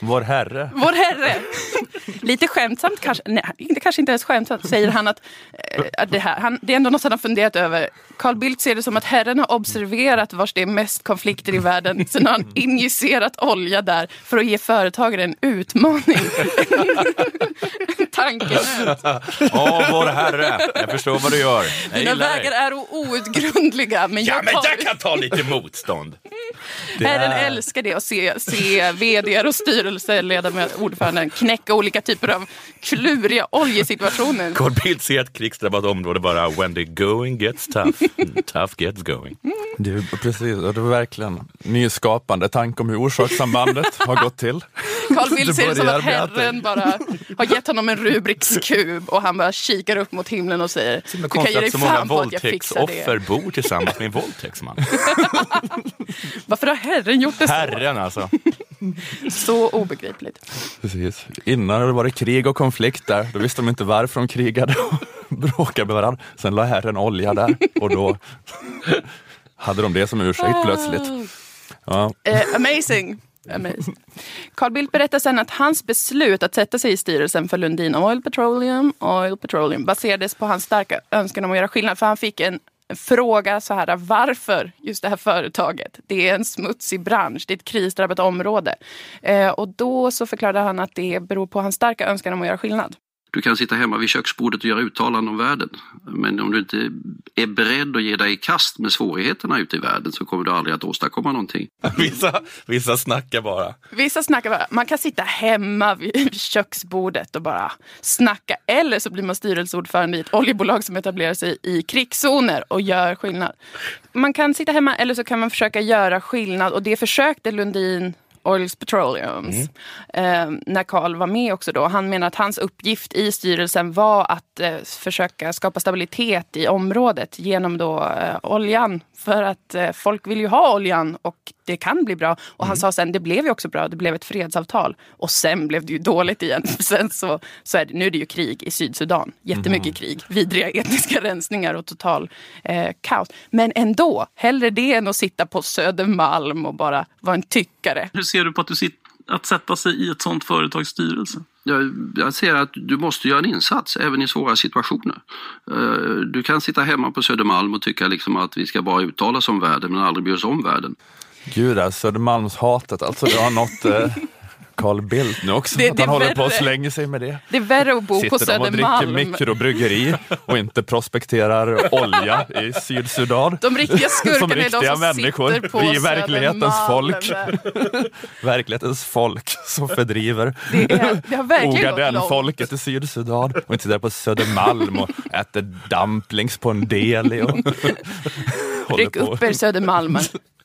Vår Herre. Vår Herre! Lite skämtsamt kanske, nej inte, kanske inte ens skämtsamt, säger han att, eh, att det, här, han, det är ändå något han har funderat över. Carl Bildt ser det som att Herren har observerat vars det är mest konflikter i världen. Sen har han injicerat olja där för att ge företagare en utmaning. en tankenöt. Åh, vår herre, jag förstår vad du gör. Jag Dina vägar dig. är outgrundliga men Men Ja, jag men tar- jag kan ta lite motstånd. Det Herren är- älskar det att se, se vd och styrelseledamöter, ordföranden knäcka olika typer av kluriga oljesituationer. Carl Bildt ser ett krigsdrabbat område bara when the going gets tough, tough gets going. Det är, precis, och det var verkligen nyskapande tanke om hur orsakssambandet har gått till. Carl Bildt ser det som att Herren bara har gett honom en Rubiks kub och han bara kikar upp mot himlen och säger du kan ge dig fan på att jag fixar det. bor tillsammans med en våldtäktsman. Varför har Herren gjort det så? Herren alltså. Så obegripligt. Precis. Innan det var det krig och konflikt där, då visste de inte varför de krigade och bråkade med varandra. Sen la herren olja där och då hade de det som ursäkt plötsligt. Ja. Eh, amazing. Carl Bildt berättar sen att hans beslut att sätta sig i styrelsen för Lundin Oil Petroleum, Oil Petroleum baserades på hans starka önskan om att göra skillnad. För han fick en fråga så här, varför just det här företaget? Det är en smutsig bransch, det är ett krisdrabbat område. Eh, och då så förklarade han att det beror på hans starka önskan om att göra skillnad. Du kan sitta hemma vid köksbordet och göra uttalanden om världen. Men om du inte är beredd att ge dig i kast med svårigheterna ute i världen så kommer du aldrig att åstadkomma någonting. Vissa, vissa snackar bara. Vissa snackar bara, man kan sitta hemma vid köksbordet och bara snacka. Eller så blir man styrelseordförande i ett oljebolag som etablerar sig i krigszoner och gör skillnad. Man kan sitta hemma eller så kan man försöka göra skillnad och det försökte Lundin Oils Petroleums. Eh, när Carl var med också då. Han menar att hans uppgift i styrelsen var att eh, försöka skapa stabilitet i området genom då eh, oljan. För att eh, folk vill ju ha oljan och det kan bli bra. Och han sa sen, det blev ju också bra, det blev ett fredsavtal. Och sen blev det ju dåligt igen. Sen så, så är det, nu är det ju krig i Sydsudan. Jättemycket krig, vidriga etniska rensningar och total eh, kaos. Men ändå, hellre det än att sitta på Södermalm och bara vara en tyckare. Hur ser du på att, du sit, att sätta sig i ett sånt företags styrelse? Jag, jag ser att du måste göra en insats även i svåra situationer. Eh, Du kan sitta hemma på Södermalm och tycka liksom att vi ska bara uttala oss om världen men aldrig bry oss om världen. Gud, alltså, Södermalmshatet, alltså det har nått eh, Carl Bildt nu också. Det- att det han är håller på och värre. slänger sig med det. Det är värre att bo på Sitter de och dricker Södermalm. mikrobryggeri och inte prospekterar olja i Sydsudan. De riktiga Som skurkarna är de riktiga som människor. sitter på Vi är verklighetens Södermalm. folk. Verklighetens folk som fördriver. Ogaden-folket i Sydsudan och inte sitter på Södermalm och äter dumplings på en deli. Och Ryck på. upp er Södermalmen.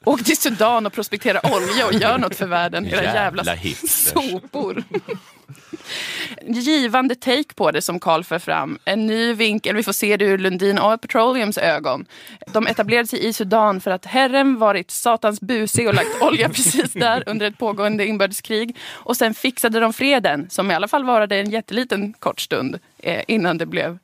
Åk till Sudan och prospektera olja och gör något för världen. Era jävla, Jävla sopor. Givande take på det som Carl för fram. En ny vinkel. Vi får se det ur Lundin Oil Petroleums ögon. De etablerade sig i Sudan för att herren varit satans busig och lagt olja precis där under ett pågående inbördeskrig. Och sen fixade de freden som i alla fall varade en jätteliten kort stund eh, innan det blev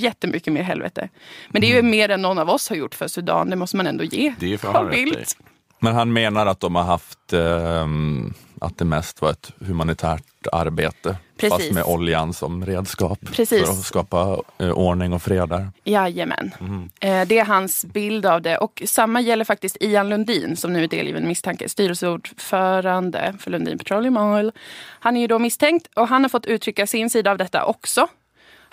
jättemycket mer helvete. Men det är ju mer än någon av oss har gjort för Sudan. Det måste man ändå ge Det Carl. Bildt. Men han menar att de har haft ehm, att det mest var ett humanitärt arbete. Precis. Fast med oljan som redskap Precis. för att skapa eh, ordning och fred där. Jajamän. Eh, det är hans bild av det. Och samma gäller faktiskt Ian Lundin som nu är delgiven misstanke. Styrelseordförande för Lundin Petroleum Oil. Han är ju då misstänkt och han har fått uttrycka sin sida av detta också.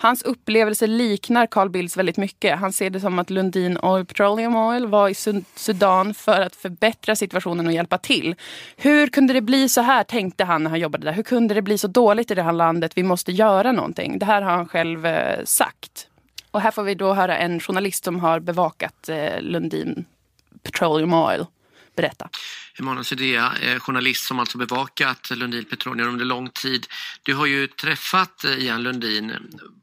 Hans upplevelse liknar Carl Bildts väldigt mycket. Han ser det som att Lundin Oil Petroleum Oil var i Sudan för att förbättra situationen och hjälpa till. Hur kunde det bli så här, tänkte han när han jobbade där. Hur kunde det bli så dåligt i det här landet? Vi måste göra någonting. Det här har han själv eh, sagt. Och här får vi då höra en journalist som har bevakat eh, Lundin Petroleum Oil berätta. Emanuel Sudea, eh, journalist som alltså bevakat Lundin Petroleum under lång tid. Du har ju träffat eh, Ian Lundin.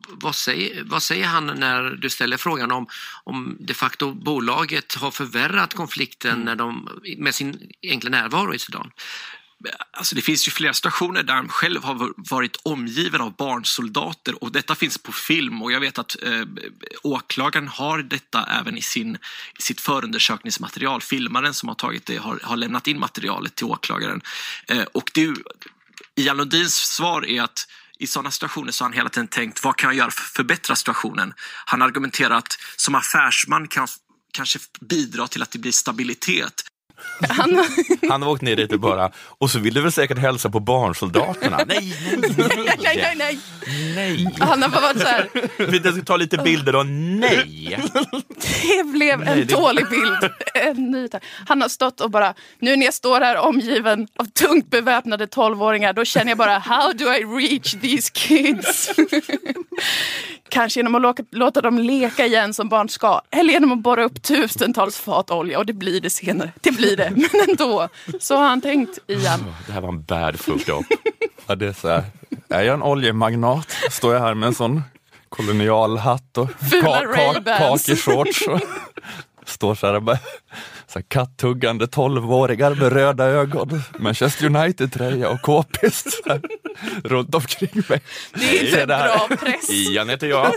Vad säger, vad säger han när du ställer frågan om, om de facto bolaget har förvärrat konflikten när de, med sin enkla närvaro i Sudan? Alltså det finns ju flera situationer där han själv har varit omgiven av barnsoldater och detta finns på film och jag vet att eh, åklagaren har detta även i, sin, i sitt förundersökningsmaterial. Filmaren som har tagit det har, har lämnat in materialet till åklagaren. Eh, och det, är ju- Ian Lundins svar är att i sådana situationer så har han hela tiden tänkt vad kan jag göra för att förbättra situationen? Han argumenterar att som affärsman kan kanske bidra till att det blir stabilitet han, Han har åkt ner dit och bara, och så vill du väl säkert hälsa på barnsoldaterna? Nej, nej, nej, nej, nej. nej. Han har bara varit så här, Vi ska ta lite bilder då. Nej! det blev en Nej, det- dålig bild. En ny. Han har stått och bara, nu när jag står här omgiven av tungt beväpnade tolvåringar, då känner jag bara, how do I reach these kids? Kanske genom att låta, låta dem leka igen som barn ska, eller genom att borra upp tusentals fat olja, och det blir det senare. Det blir det, men ändå. Så har han tänkt, Ian. Det här var en bad fucked up. Ja, det är, så här. är jag en oljemagnat? Står jag här med en sån kolonialhatt och kakishorts och står så här, bara, så här kattuggande tolvåringar med röda ögon, Manchester United-tröja och k-pist runt omkring mig. Det är inte en bra press. Ian heter jag.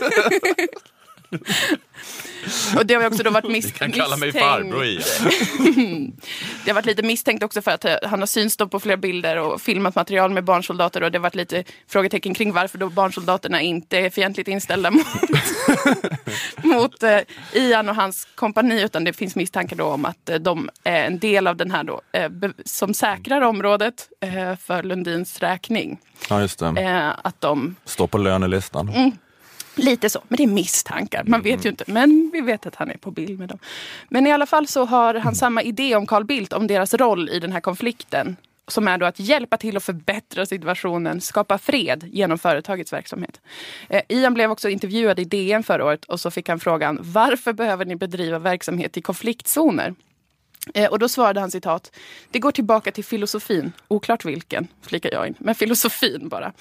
Och det har också då varit mis- kan kalla mig misstänkt. farbror. Det har varit lite misstänkt också för att eh, han har synts på flera bilder och filmat material med barnsoldater och det har varit lite frågetecken kring varför då barnsoldaterna inte är fientligt inställda mot, mot eh, Ian och hans kompani utan det finns misstankar då om att eh, de är en del av den här då eh, be- som säkrar området eh, för Lundins räkning. Ja, just det. Eh, att de Står på lönelistan. Mm. Lite så, men det är misstankar. Man vet ju inte, men vi vet att han är på bild med dem. Men i alla fall så har han samma idé om Carl Bildt, om deras roll i den här konflikten. Som är då att hjälpa till att förbättra situationen, skapa fred genom företagets verksamhet. Eh, Ian blev också intervjuad i DN förra året och så fick han frågan varför behöver ni bedriva verksamhet i konfliktzoner? Eh, och då svarade han citat. Det går tillbaka till filosofin, oklart vilken, flikar jag in, men filosofin bara.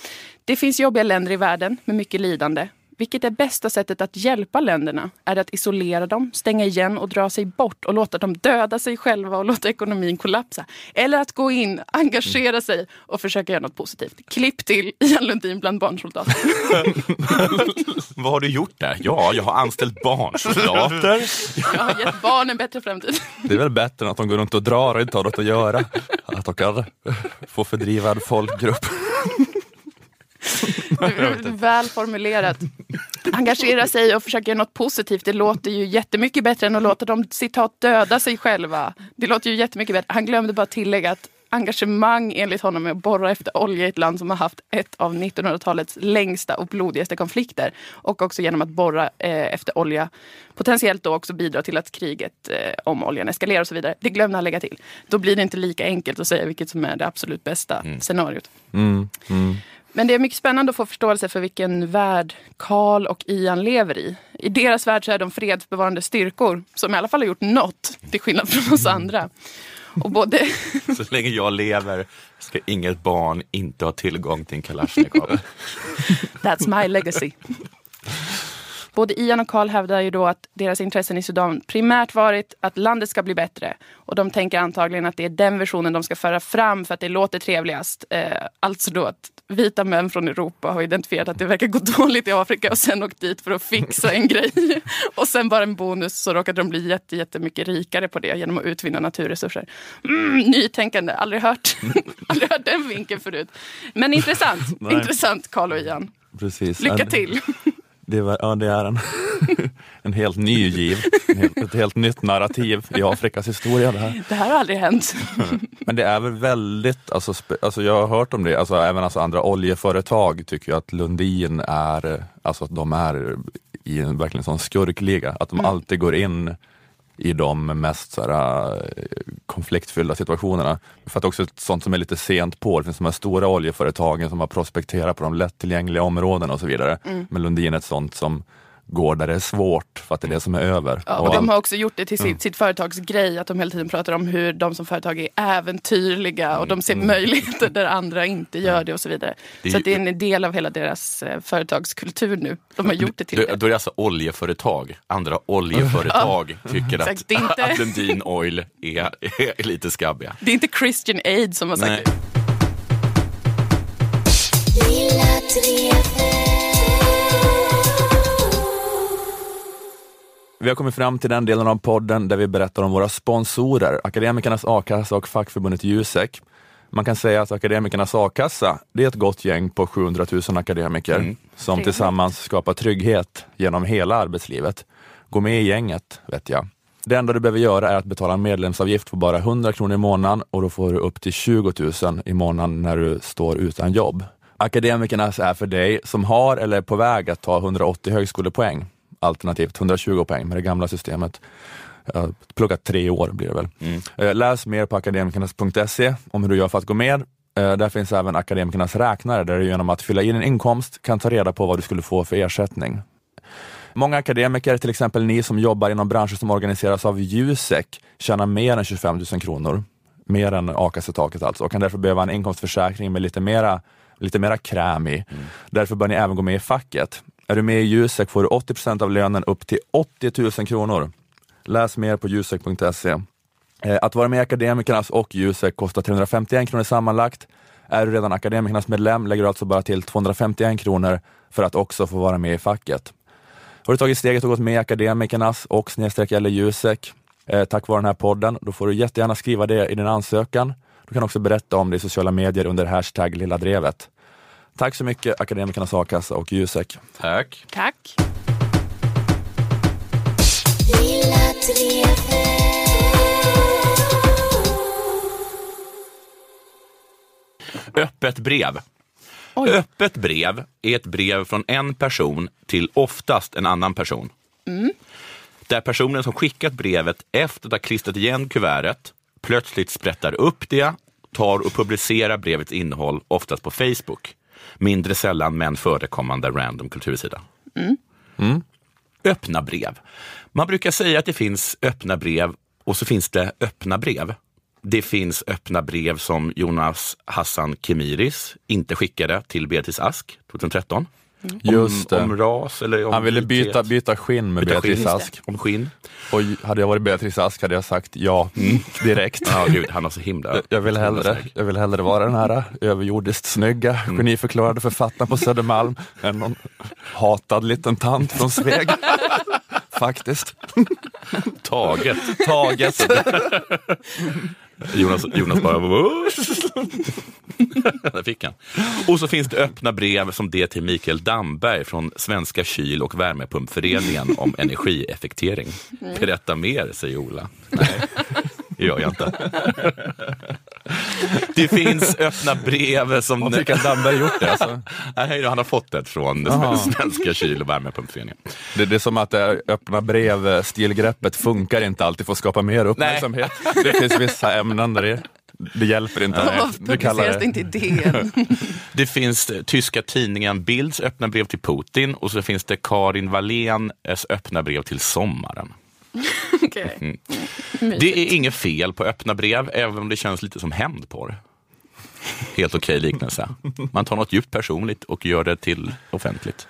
Det finns jobbiga länder i världen med mycket lidande. Vilket är bästa sättet att hjälpa länderna? Är det att isolera dem, stänga igen och dra sig bort och låta dem döda sig själva och låta ekonomin kollapsa? Eller att gå in, engagera sig och försöka göra något positivt? Klipp till Ian Lundin bland barnsoldater. Vad har du gjort där? Ja, jag har anställt barnsoldater. Jag har gett barn en bättre framtid. Det är väl bättre än att de går runt och drar och inte har något att göra. Att de kan få fördriva en folkgrupp. Väl formulerat. Engagera sig och försöka göra något positivt. Det låter ju jättemycket bättre än att låta dem citat döda sig själva. Det låter ju jättemycket bättre. Han glömde bara tillägga att engagemang enligt honom är att borra efter olja i ett land som har haft ett av 1900-talets längsta och blodigaste konflikter. Och också genom att borra eh, efter olja potentiellt då också bidra till att kriget eh, om oljan eskalerar och så vidare. Det glömde han lägga till. Då blir det inte lika enkelt att säga vilket som är det absolut bästa scenariot. Mm, mm. Men det är mycket spännande att få förståelse för vilken värld Karl och Ian lever i. I deras värld så är de fredsbevarande styrkor som i alla fall har gjort något, till skillnad från oss andra. Och både, Så länge jag lever ska inget barn inte ha tillgång till en kalasjnikov. that's my legacy. Både Ian och Karl hävdar ju då att deras intressen i Sudan primärt varit att landet ska bli bättre. Och de tänker antagligen att det är den versionen de ska föra fram för att det låter trevligast. Eh, alltså då att vita män från Europa har identifierat att det verkar gå dåligt i Afrika och sen åkt dit för att fixa en grej. Och sen bara en bonus så råkade de bli jätte, jättemycket rikare på det genom att utvinna naturresurser. Mm, nytänkande, aldrig hört, aldrig hört den vinkeln förut. Men intressant, intressant Karl och Ian. Precis. Lycka till! Det var, ja, det är en, en helt ny giv, helt, ett helt nytt narrativ i Afrikas historia. Det här. Det här har aldrig hänt. Men det är väl väldigt, alltså, alltså jag har hört om det, alltså, även alltså andra oljeföretag tycker ju att Lundin är, eh, alltså att de är i en verkligen sån skurkliga, att de Mm. alltid går in i de mest så här, eh, konfliktfyllda situationerna. För att också sånt som är lite sent på, det finns de här stora oljeföretagen som har prospekterat på de lättillgängliga områdena och så vidare. Mm. Men Lundin är ett sånt som går där det är svårt för att det är det som är över. Ja, och de har också gjort det till sitt, sitt företags grej, att de hela tiden pratar om hur de som företag är äventyrliga och de ser möjligheter där andra inte gör det och så vidare. Det så ju- att det är en del av hela deras eh, företagskultur nu. De har gjort det till det. då är det alltså oljeföretag. Andra oljeföretag tycker att, exakt. Det är inte- att Lundin Oil är, är lite skabbiga. Det är inte Christian Aid som har sagt Nej. det. Vi har kommit fram till den delen av podden där vi berättar om våra sponsorer, Akademikernas a-kassa och fackförbundet Jusek. Man kan säga att Akademikernas a-kassa, det är ett gott gäng på 700 000 akademiker som Trevligt. tillsammans skapar trygghet genom hela arbetslivet. Gå med i gänget, vet jag. Det enda du behöver göra är att betala en medlemsavgift på bara 100 kronor i månaden och då får du upp till 20 000 i månaden när du står utan jobb. Akademikernas är för dig som har eller är på väg att ta 180 högskolepoäng, alternativt 120 poäng med det gamla systemet. Pluggat tre år blir det väl. Eh, Läs mer på akademikernas.se om hur du gör för att gå med. Eh, Där finns även Akademikernas räknare där du genom att fylla i din inkomst kan ta reda på vad du skulle få för ersättning. Många akademiker, till exempel ni som jobbar inom branscher som organiseras av Jusek, tjänar mer än 25 000 kronor. Mer än a-kassetaket alltså och kan därför behöva en inkomstförsäkring med lite mera, lite mera kräm i. Därför bör ni även gå med i facket. Är du med i Jusek får du 80% av lönen upp till 80 000 kronor. Läs mer på jusek.se. Eh, att vara med i Akademikernas och Jusek kostar 351 kronor sammanlagt. Är du redan Akademikernas medlem lägger du alltså bara till 251 kronor för att också få vara med i facket. Har du tagit steget och gått med i Akademikernas och snedstreck eller Jusek eh, tack vare den här podden, då får du jättegärna skriva det i din ansökan. Du kan också berätta om det i sociala medier under hashtag Lilla Drevet. Tack så mycket Akademikernas a-kassa och Jusek. Tack. Tack. Öppet brev. Oj. Öppet brev är ett brev från en person till oftast en annan person. Där personen som skickat brevet efter att ha klistrat igen kuvertet plötsligt sprättar upp det, tar och publicerar brevets innehåll, oftast på Facebook. Mindre sällan men förekommande random kultursida. Mm. Öppna brev. Man brukar säga att det finns öppna brev och så finns det öppna brev. Det finns öppna brev som Jonas Hassan Kemiris inte skickade till Beatrice Ask 2013. Just om, om ras eller om Han ville byta, byta skinn med Byta Beatrice skinn. Ask. Om skinn. Och hade jag varit Beatrice Ask hade jag sagt ja direkt. Ja, gud, han har så himla... Jag vill, hellre, jag vill hellre vara den här överjordiskt snygga, geniförklarade författaren på Södermalm än någon hatad liten tant från Sveg. Faktiskt. Taget. Taget. Jonas, Jonas bara... Där fick han. Och så finns det öppna brev som det till Mikael Damberg från Svenska kyl och värmepumpföreningen om energieffektering. Berätta mer, säger Ola. Nej, det gör jag inte. Det finns öppna brev som... Har Mikael Damberg gjort det? Alltså? Nej, han har fått det från Aha. Svenska kyl och värmepumpföreningen. Det, det är som att det här öppna brev, stilgreppet funkar inte alltid för att skapa mer uppmärksamhet. Det finns vissa ämnen där det, det hjälper inte. Varför Du kallar publiceras det inte i DN? Det finns eh, tyska tidningen Bilds öppna brev till Putin och så finns det Karin Wallens öppna brev till sommaren. Okej. Det är inget fel på öppna brev, även om det känns lite som hämndporr. Helt okej liknelse. Man tar något djupt personligt och gör det till offentligt.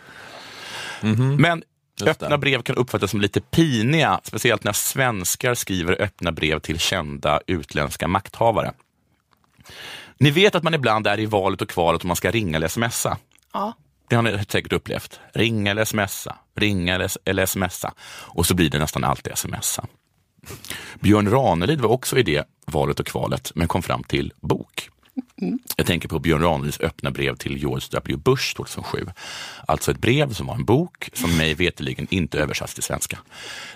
Men öppna brev kan uppfattas som lite piniga, speciellt när svenskar skriver öppna brev till kända utländska makthavare. Ni vet att man ibland är i valet och kvalet om man ska ringa eller smsa. Ja. Det har ni säkert upplevt. Ringa eller smsa, ringa eller, smsa. Och så blir det nästan alltid smsa. Björn Ranelid var också i det valet och kvalet, men kom fram till bok. Jag tänker på Björn Ranelids öppna brev till George W. Bush 2007. Alltså ett brev som var en bok som mig veterligen inte översatts till svenska.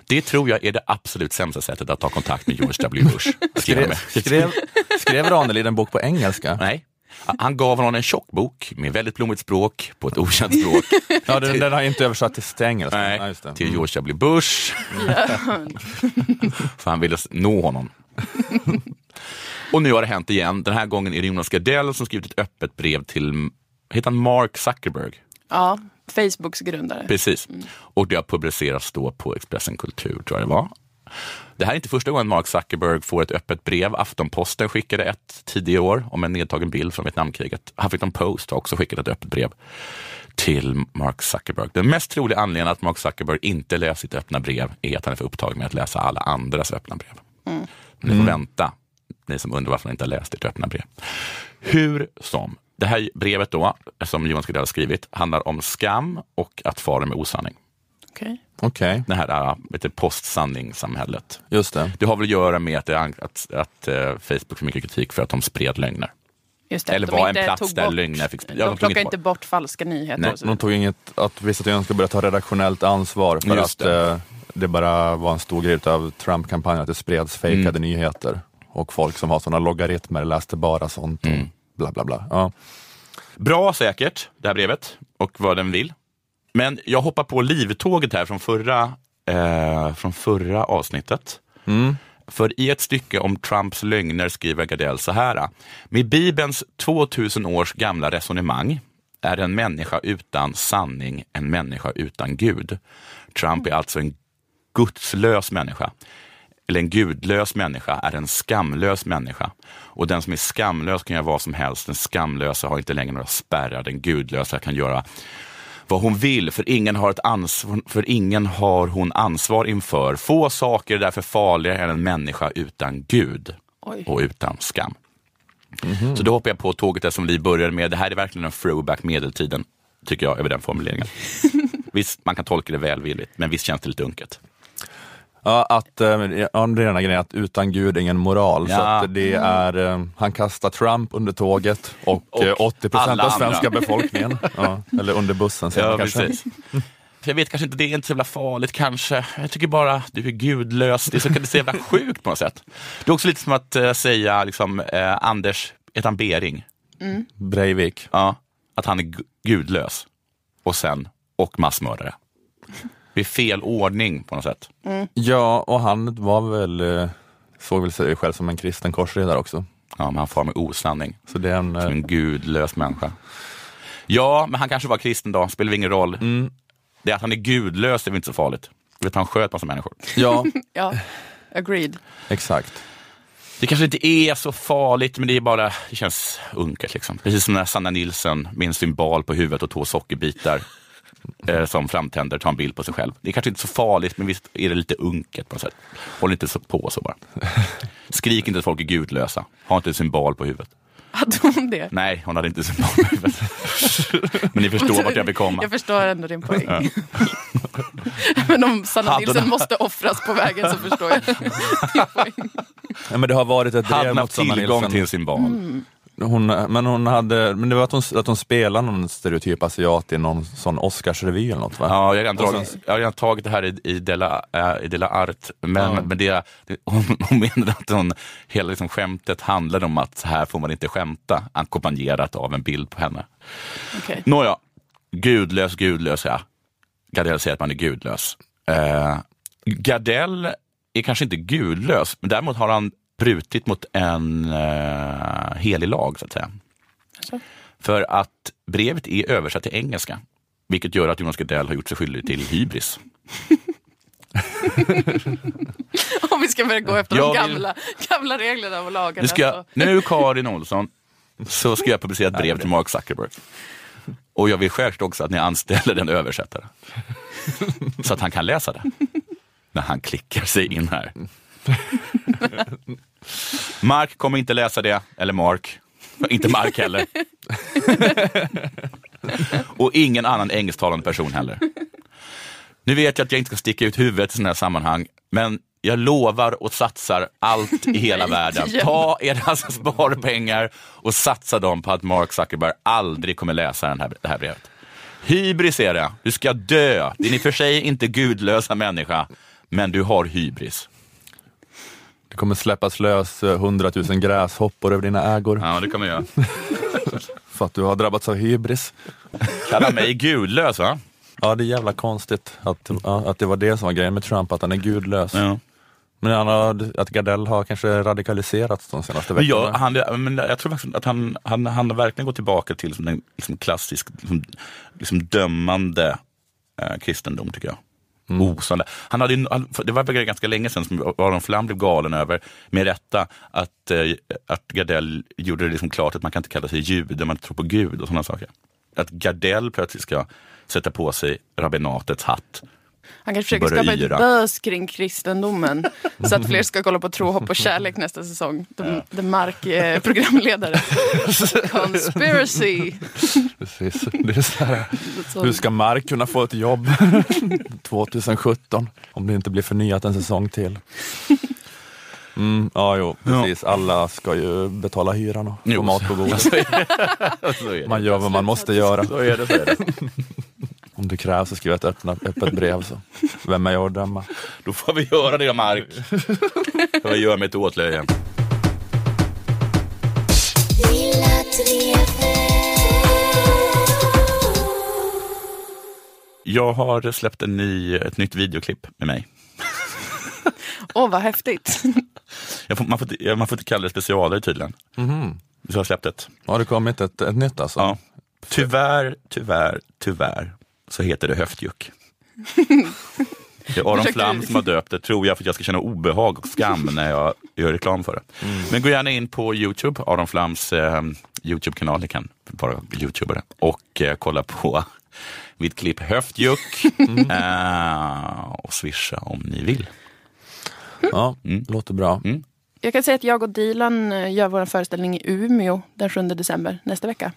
Det tror jag är det absolut sämsta sättet att ta kontakt med George W. Bush. Skrev, skrev, skrev Ranelid en bok på engelska? Nej. Han gav honom en tjock bok med väldigt blommigt språk på ett okänt språk. Ja, den, den har inte översatt till engelska. Nej, Ja, just det. till George W. Bush. För han ville nå honom. Och nu har det hänt igen. Den här gången är det Jonas Gardell som skrivit ett öppet brev till, heter han Mark Zuckerberg? ja, Facebooks grundare. Precis. Och det har publicerats då på Expressen Kultur, tror jag det var. Det här är inte första gången Mark Zuckerberg får ett öppet brev. Aftonposten skickade ett tidigare år om en nedtagen bild från Vietnamkriget. Huffington Post har också skickat ett öppet brev till Mark Zuckerberg. Den mest troliga anledningen att Mark Zuckerberg inte läser sitt öppna brev är att han är för upptagen med att läsa alla andras öppna brev. Ni får vänta, ni som undrar varför han inte har läst ert öppna brev. Hur som, det här brevet då, som Johan Skridell har skrivit, handlar om skam och att fara med osanning. Okej. Okej, Det här äh, vet du, postsanningssamhället. just det. Det har väl att göra med att, det, att, att eh, Facebook får mycket kritik för att de spred lögner. Just det, Eller de var en plats där bort- lögner fick De, ja, de tog plockar inte bort falska nyheter. Nej, De tog inget, att vissa ska börja ta redaktionellt ansvar för Just att eh, det bara var en stor grej av Trump-kampanjen, att det spreds fejkade Mm. nyheter. Och folk som har sådana logaritmer läste bara sånt. Och Mm. bla bla bla. Ja. Bra säkert, det här brevet och vad den vill. Men jag hoppar på livtåget här från förra, eh, från förra avsnittet. För i ett stycke om Trumps lögner skriver Gardell så här. Med Bibelns 2000 års gamla resonemang är en människa utan sanning en människa utan Gud. Trump är alltså en gudslös människa. Eller en gudlös människa är en skamlös människa. Och den som är skamlös kan göra vad som helst. Den skamlösa har inte längre några spärrar. Den gudlösa kan göra vad hon vill, för ingen har, ett ansvar, för ingen har hon ansvar inför. Få saker är därför farligare än en människa utan Gud Oj. och utan skam. Så då hoppar jag på tåget där som vi började med. Det här är verkligen en throwback medeltiden, tycker jag, över den formuleringen. visst, man kan tolka det välvilligt, men visst känns det lite unket. Ja, att, eh, ja, det är den här grejen att utan Gud ingen moral. Så Ja. att det är, eh, han kastar Trump under tåget och, Och eh, 80 procent alla av svenska andra. befolkningen. Ja, eller under bussen sen Ja, kanske. För jag vet kanske inte, det är inte så jävla farligt kanske. Jag tycker bara du är gudlös. Det är så, det är så jävla sjukt på något sätt. Det är också lite som att eh, säga liksom, eh, Anders, heter han Bering? Breivik. Ja, att han är gu- gudlös. Och sen, och massmördare. Det är fel ordning på något sätt. Ja, och han var väl, eh, såg väl sig själv som en kristen korsriddare också. Ja, men han far med osanning. Så det är en, Som eh, en gudlös människa. Ja, men han kanske var kristen då, spelar ingen roll. Mm. Det är att han är gudlös, det är väl inte så farligt. Vet, han sköt massa människor. ja, Ja, agreed. exakt. Det kanske inte är så farligt, men det är bara, det känns unket. Liksom. Precis som när Sanna Nilsson med en symbol på huvudet och två sockerbitar eh, som framtänder tar en bild på sig själv. Det är kanske inte så farligt, men visst är det lite unket på något sätt. Håll inte så på så bara. Skrik inte att folk är gudlösa. Ha inte en symbol på huvudet. Hade hon det? Nej, hon hade inte symbol på huvudet. men ni förstår vart jag vill komma. Jag förstår ändå din poäng. Men om Sanna Hade Nilsson hon- måste offras på vägen så förstår jag din poäng. Ja, men det har varit ett Hade drev mot Sanna tillgång Nilsson. till en symbol? Mm. Hon, men hon hade, men det var att hon, att hon spelade någon stereotyp asiat i någon sån Oscarsrevy eller något va? Ja, jag har redan, dragit, sen- jag har redan tagit det här i, i, Della, äh, i Della Art, men, Ja. men det, det, hon, hon menade att hon, hela liksom skämtet handlade om att så här får man inte skämta, ackompanjerat av en bild på henne. Okej. Nåja, gudlös, gudlös ja. Gardell säger att man är gudlös. Eh, Gardell är kanske inte gudlös, men däremot har han brutit mot en eh, helig lag, så att säga. För att brevet är översatt till engelska, vilket gör att Jonas Gardell har gjort sig skyldig till hybris. Om vi ska börja gå efter Jag de vill- gamla, gamla reglerna och lagarna. Nu, ska, så- nu Karin Olsson, så ska jag publicera ett brev till Mark Zuckerberg. Och jag vill självklart också att ni anställer en översättare. Så att han kan läsa det. När han klickar sig in här. Mark kommer inte läsa det, eller Mark. Inte Mark heller. Och ingen annan engelsktalande person heller. Nu vet jag att jag inte ska sticka ut huvudet i sådana här sammanhang, men jag lovar och satsar allt i hela världen. Ta era sparpengar och satsa dem på att Mark Zuckerberg aldrig kommer läsa den här, det här brevet. Hybris är det. Du ska dö. Din i och för sig inte gudlösa människa, men du har hybris. Det kommer släppas lös eh, 100 000 gräshoppor över dina ägor Ja, det kommer jag. för att du har drabbats av hybris. Kalla mig gudlös, va? Ja, det är jävla konstigt att, ja, att det var det som var grejen med Trump, att han är gudlös. Ja. Men han har, att Gardell har kanske radikaliserats de senaste veckorna. jag, han, men jag tror faktiskt att han, han, han har verkligen gått tillbaka till som en liksom klassisk liksom, liksom dömande eh, kristendom, tycker jag. Mm. Osande. Han hade, han, det var ganska länge sedan som Aron Flam blev galen över, med rätta, att, eh, att Gardell gjorde det liksom klart att man kan inte kalla sig jude man tror på Gud och sådana saker. Att Gardell plötsligt ska sätta på sig rabbinatets hatt. Han kanske försöker skapa ett yra. buzz kring kristendomen. så att fler ska kolla på Tro, hopp och kärlek nästa säsong. De, de Mark eh, programledare. Conspiracy. Precis. Det är så här, hur ska Mark kunna få ett jobb 2017 om det inte blir förnyat en säsong till? Mm, ja, jo, precis. Alla ska ju betala hyran och få mat på bordet. Man gör vad man måste göra. Så är det, så är det. Om det krävs så skriver jag ett öppna, öppet brev. Så. Vem är jag att döma? Då får vi göra det, Mark. Vad gör mig till åtlöje? Jag har släppt en ny, ett nytt videoklipp med mig. Åh, vad häftigt. Jag får, man, får, man får inte kalla det specialare tydligen. Mhm. Så jag har släppt ett. Har det kommit ett, ett nytt alltså? Ja. Tyvärr, tyvärr, tyvärr så heter det höftjuck. Det är Aron Flam som har döpt det, tror jag, för att jag ska känna obehag och skam när jag gör reklam för det. Men gå gärna in på Youtube, Aron Flams eh, Youtube-kanal, ni kan bara youtuba det, och eh, kolla på mitt klipp Höftjuck eh, och swisha om ni vill. Ja, Mm. låter bra. Mm. Jag kan säga att jag och Dilan eh, gör vår föreställning i Umeå den 7 december nästa vecka.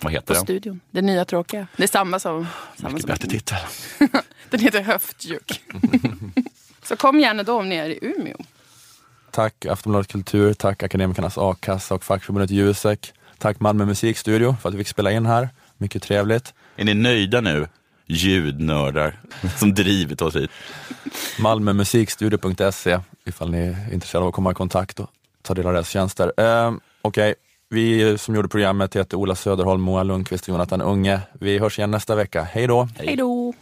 Vad På heter den? studion. Det nya tråkiga. Det är samma som... Samma Mycket som bättre titel. Den heter Höftjuck. Så kom gärna då om ni är i Umeå. Tack Aftonbladet Kultur, tack Akademikernas A-kassa och fackförbundet Jusek. Tack Malmö musikstudio för att vi fick spela in här. Mycket trevligt. Är ni nöjda nu? Ljudnördar som drivit oss hit. Malmömusikstudio.se ifall ni är intresserade av att komma i kontakt och ta del av deras tjänster. Eh, Okej, vi som gjorde programmet heter Ola Söderholm, Moa Lundqvist och Jonathan Unge. Vi hörs igen nästa vecka. Hej då! Hej då!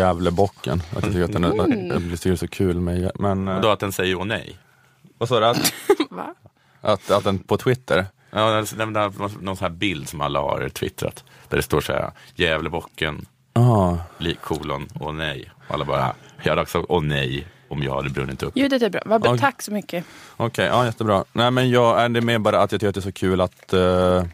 Gävlebocken. Att jag tycker att den är, jag tycker det är så kul med, men... eh, Och då att den säger åh nej. Vad sa du? Att, Va? att, att den på Twitter? Ja, det är någon, någon sån här bild som alla har twittrat. Där det står så här, Gävlebocken, Ah, kolon, åh nej. Och alla bara, jag hade också åh nej om jag hade brunnit upp. Ljudet är bra. Vad. Ja. Tack så mycket. Okej, ja, jättebra. Nej, men jag, är det mer bara att jag tycker att det är så kul att, eh,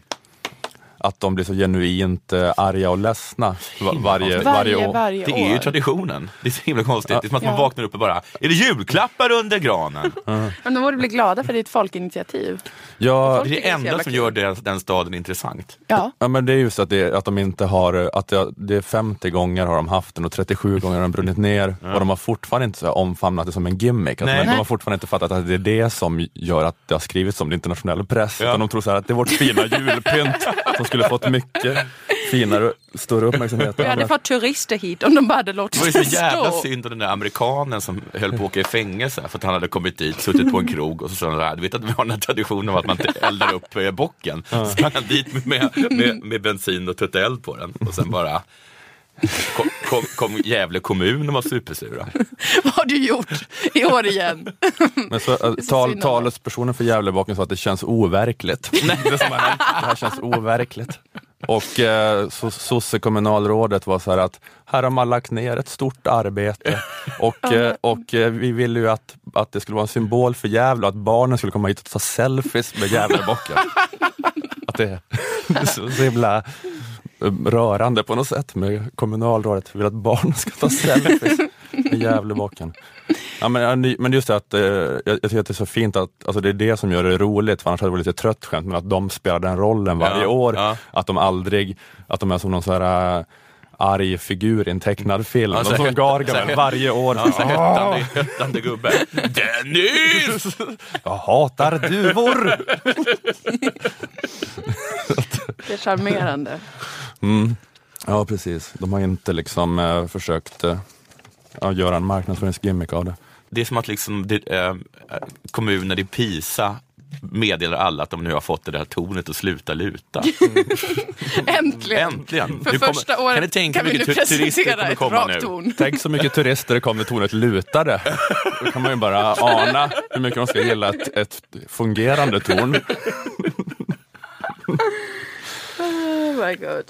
att de blir så genuint eh, arga och ledsna va, varje, varje Varje, år. varje Det är ju år. traditionen. Det är så himla konstigt. Det är som att man Ja. vaknar upp och bara, är det julklappar under granen? Men de borde bli glada för det är ett folkinitiativ. Ja, Folk Det är det enda som gör den, den staden intressant. Ja. Ja men det är just att, det, att de inte har, att det, det är 50 gånger har de haft den och 37 gånger har den brunnit ner och de har fortfarande inte så omfamnat det som en gimmick. Nej. de, har fortfarande inte fattat att det är det som gör att det har skrivits om det internationell press. Ja. Utan de tror så här att det är vårt fina julpynt som skulle fått mycket finare, större uppmärksamhet. Vi hade fått turister hit om de bara hade Det låtit var ju så det jävla stå. synd om den där amerikanen som höll på att åka i fängelse för att han hade kommit dit, suttit på en krog och så sa han så här, du vet att vi har den här traditionen av att man inte eldar upp bocken. Så sprang han dit med, med, med bensin och tuttade eld på den och sen bara kom, kom, kom Gävle kommun och var supersura. Vad har du gjort i år igen? Men så, äh, så tal, talespersonen för Gävlebocken sa att det känns overkligt. Nej, det, som har hänt, det här känns overkligt. Och eh, so- sosse-kommunalrådet var så här att här har man lagt ner ett stort arbete och, eh, och eh, vi ville ju att, att det skulle vara en symbol för Gävle att barnen skulle komma hit och ta selfies med Gävlebocken. Att det är så, så himla rörande på något sätt med kommunalrådet vill att barnen ska ta selfies med Gävlebocken. Ja, men, men just det att eh, jag, jag tycker att det är så fint att alltså det är det som gör det roligt, för annars hade det varit lite trött skämt, men att de spelar den rollen varje Ja, år. ja. Att de aldrig, att de är som någon sån här äh, arg figur i en tecknad film. Ja, som Gargamel varje år. Ja, så höttande, höttande gubbe. Dennis! Jag hatar duvor! Det är charmerande. Mm. Ja precis, de har inte liksom eh, försökt eh, göra en marknadsföringsgimmick av det. Det är som att liksom, det, eh, kommuner i Pisa meddelar alla att de nu har fått det där tornet att sluta luta. Äntligen! Äntligen! För Nu kommer- första året kan ni tänka kan vi nu mycket tu- turister presentera kommer ett komma rakt nu? torn. Tänk så mycket turister det kom när tornet lutade. Då kan man ju bara ana hur mycket de ska gilla ett, ett fungerande torn. Oh my god.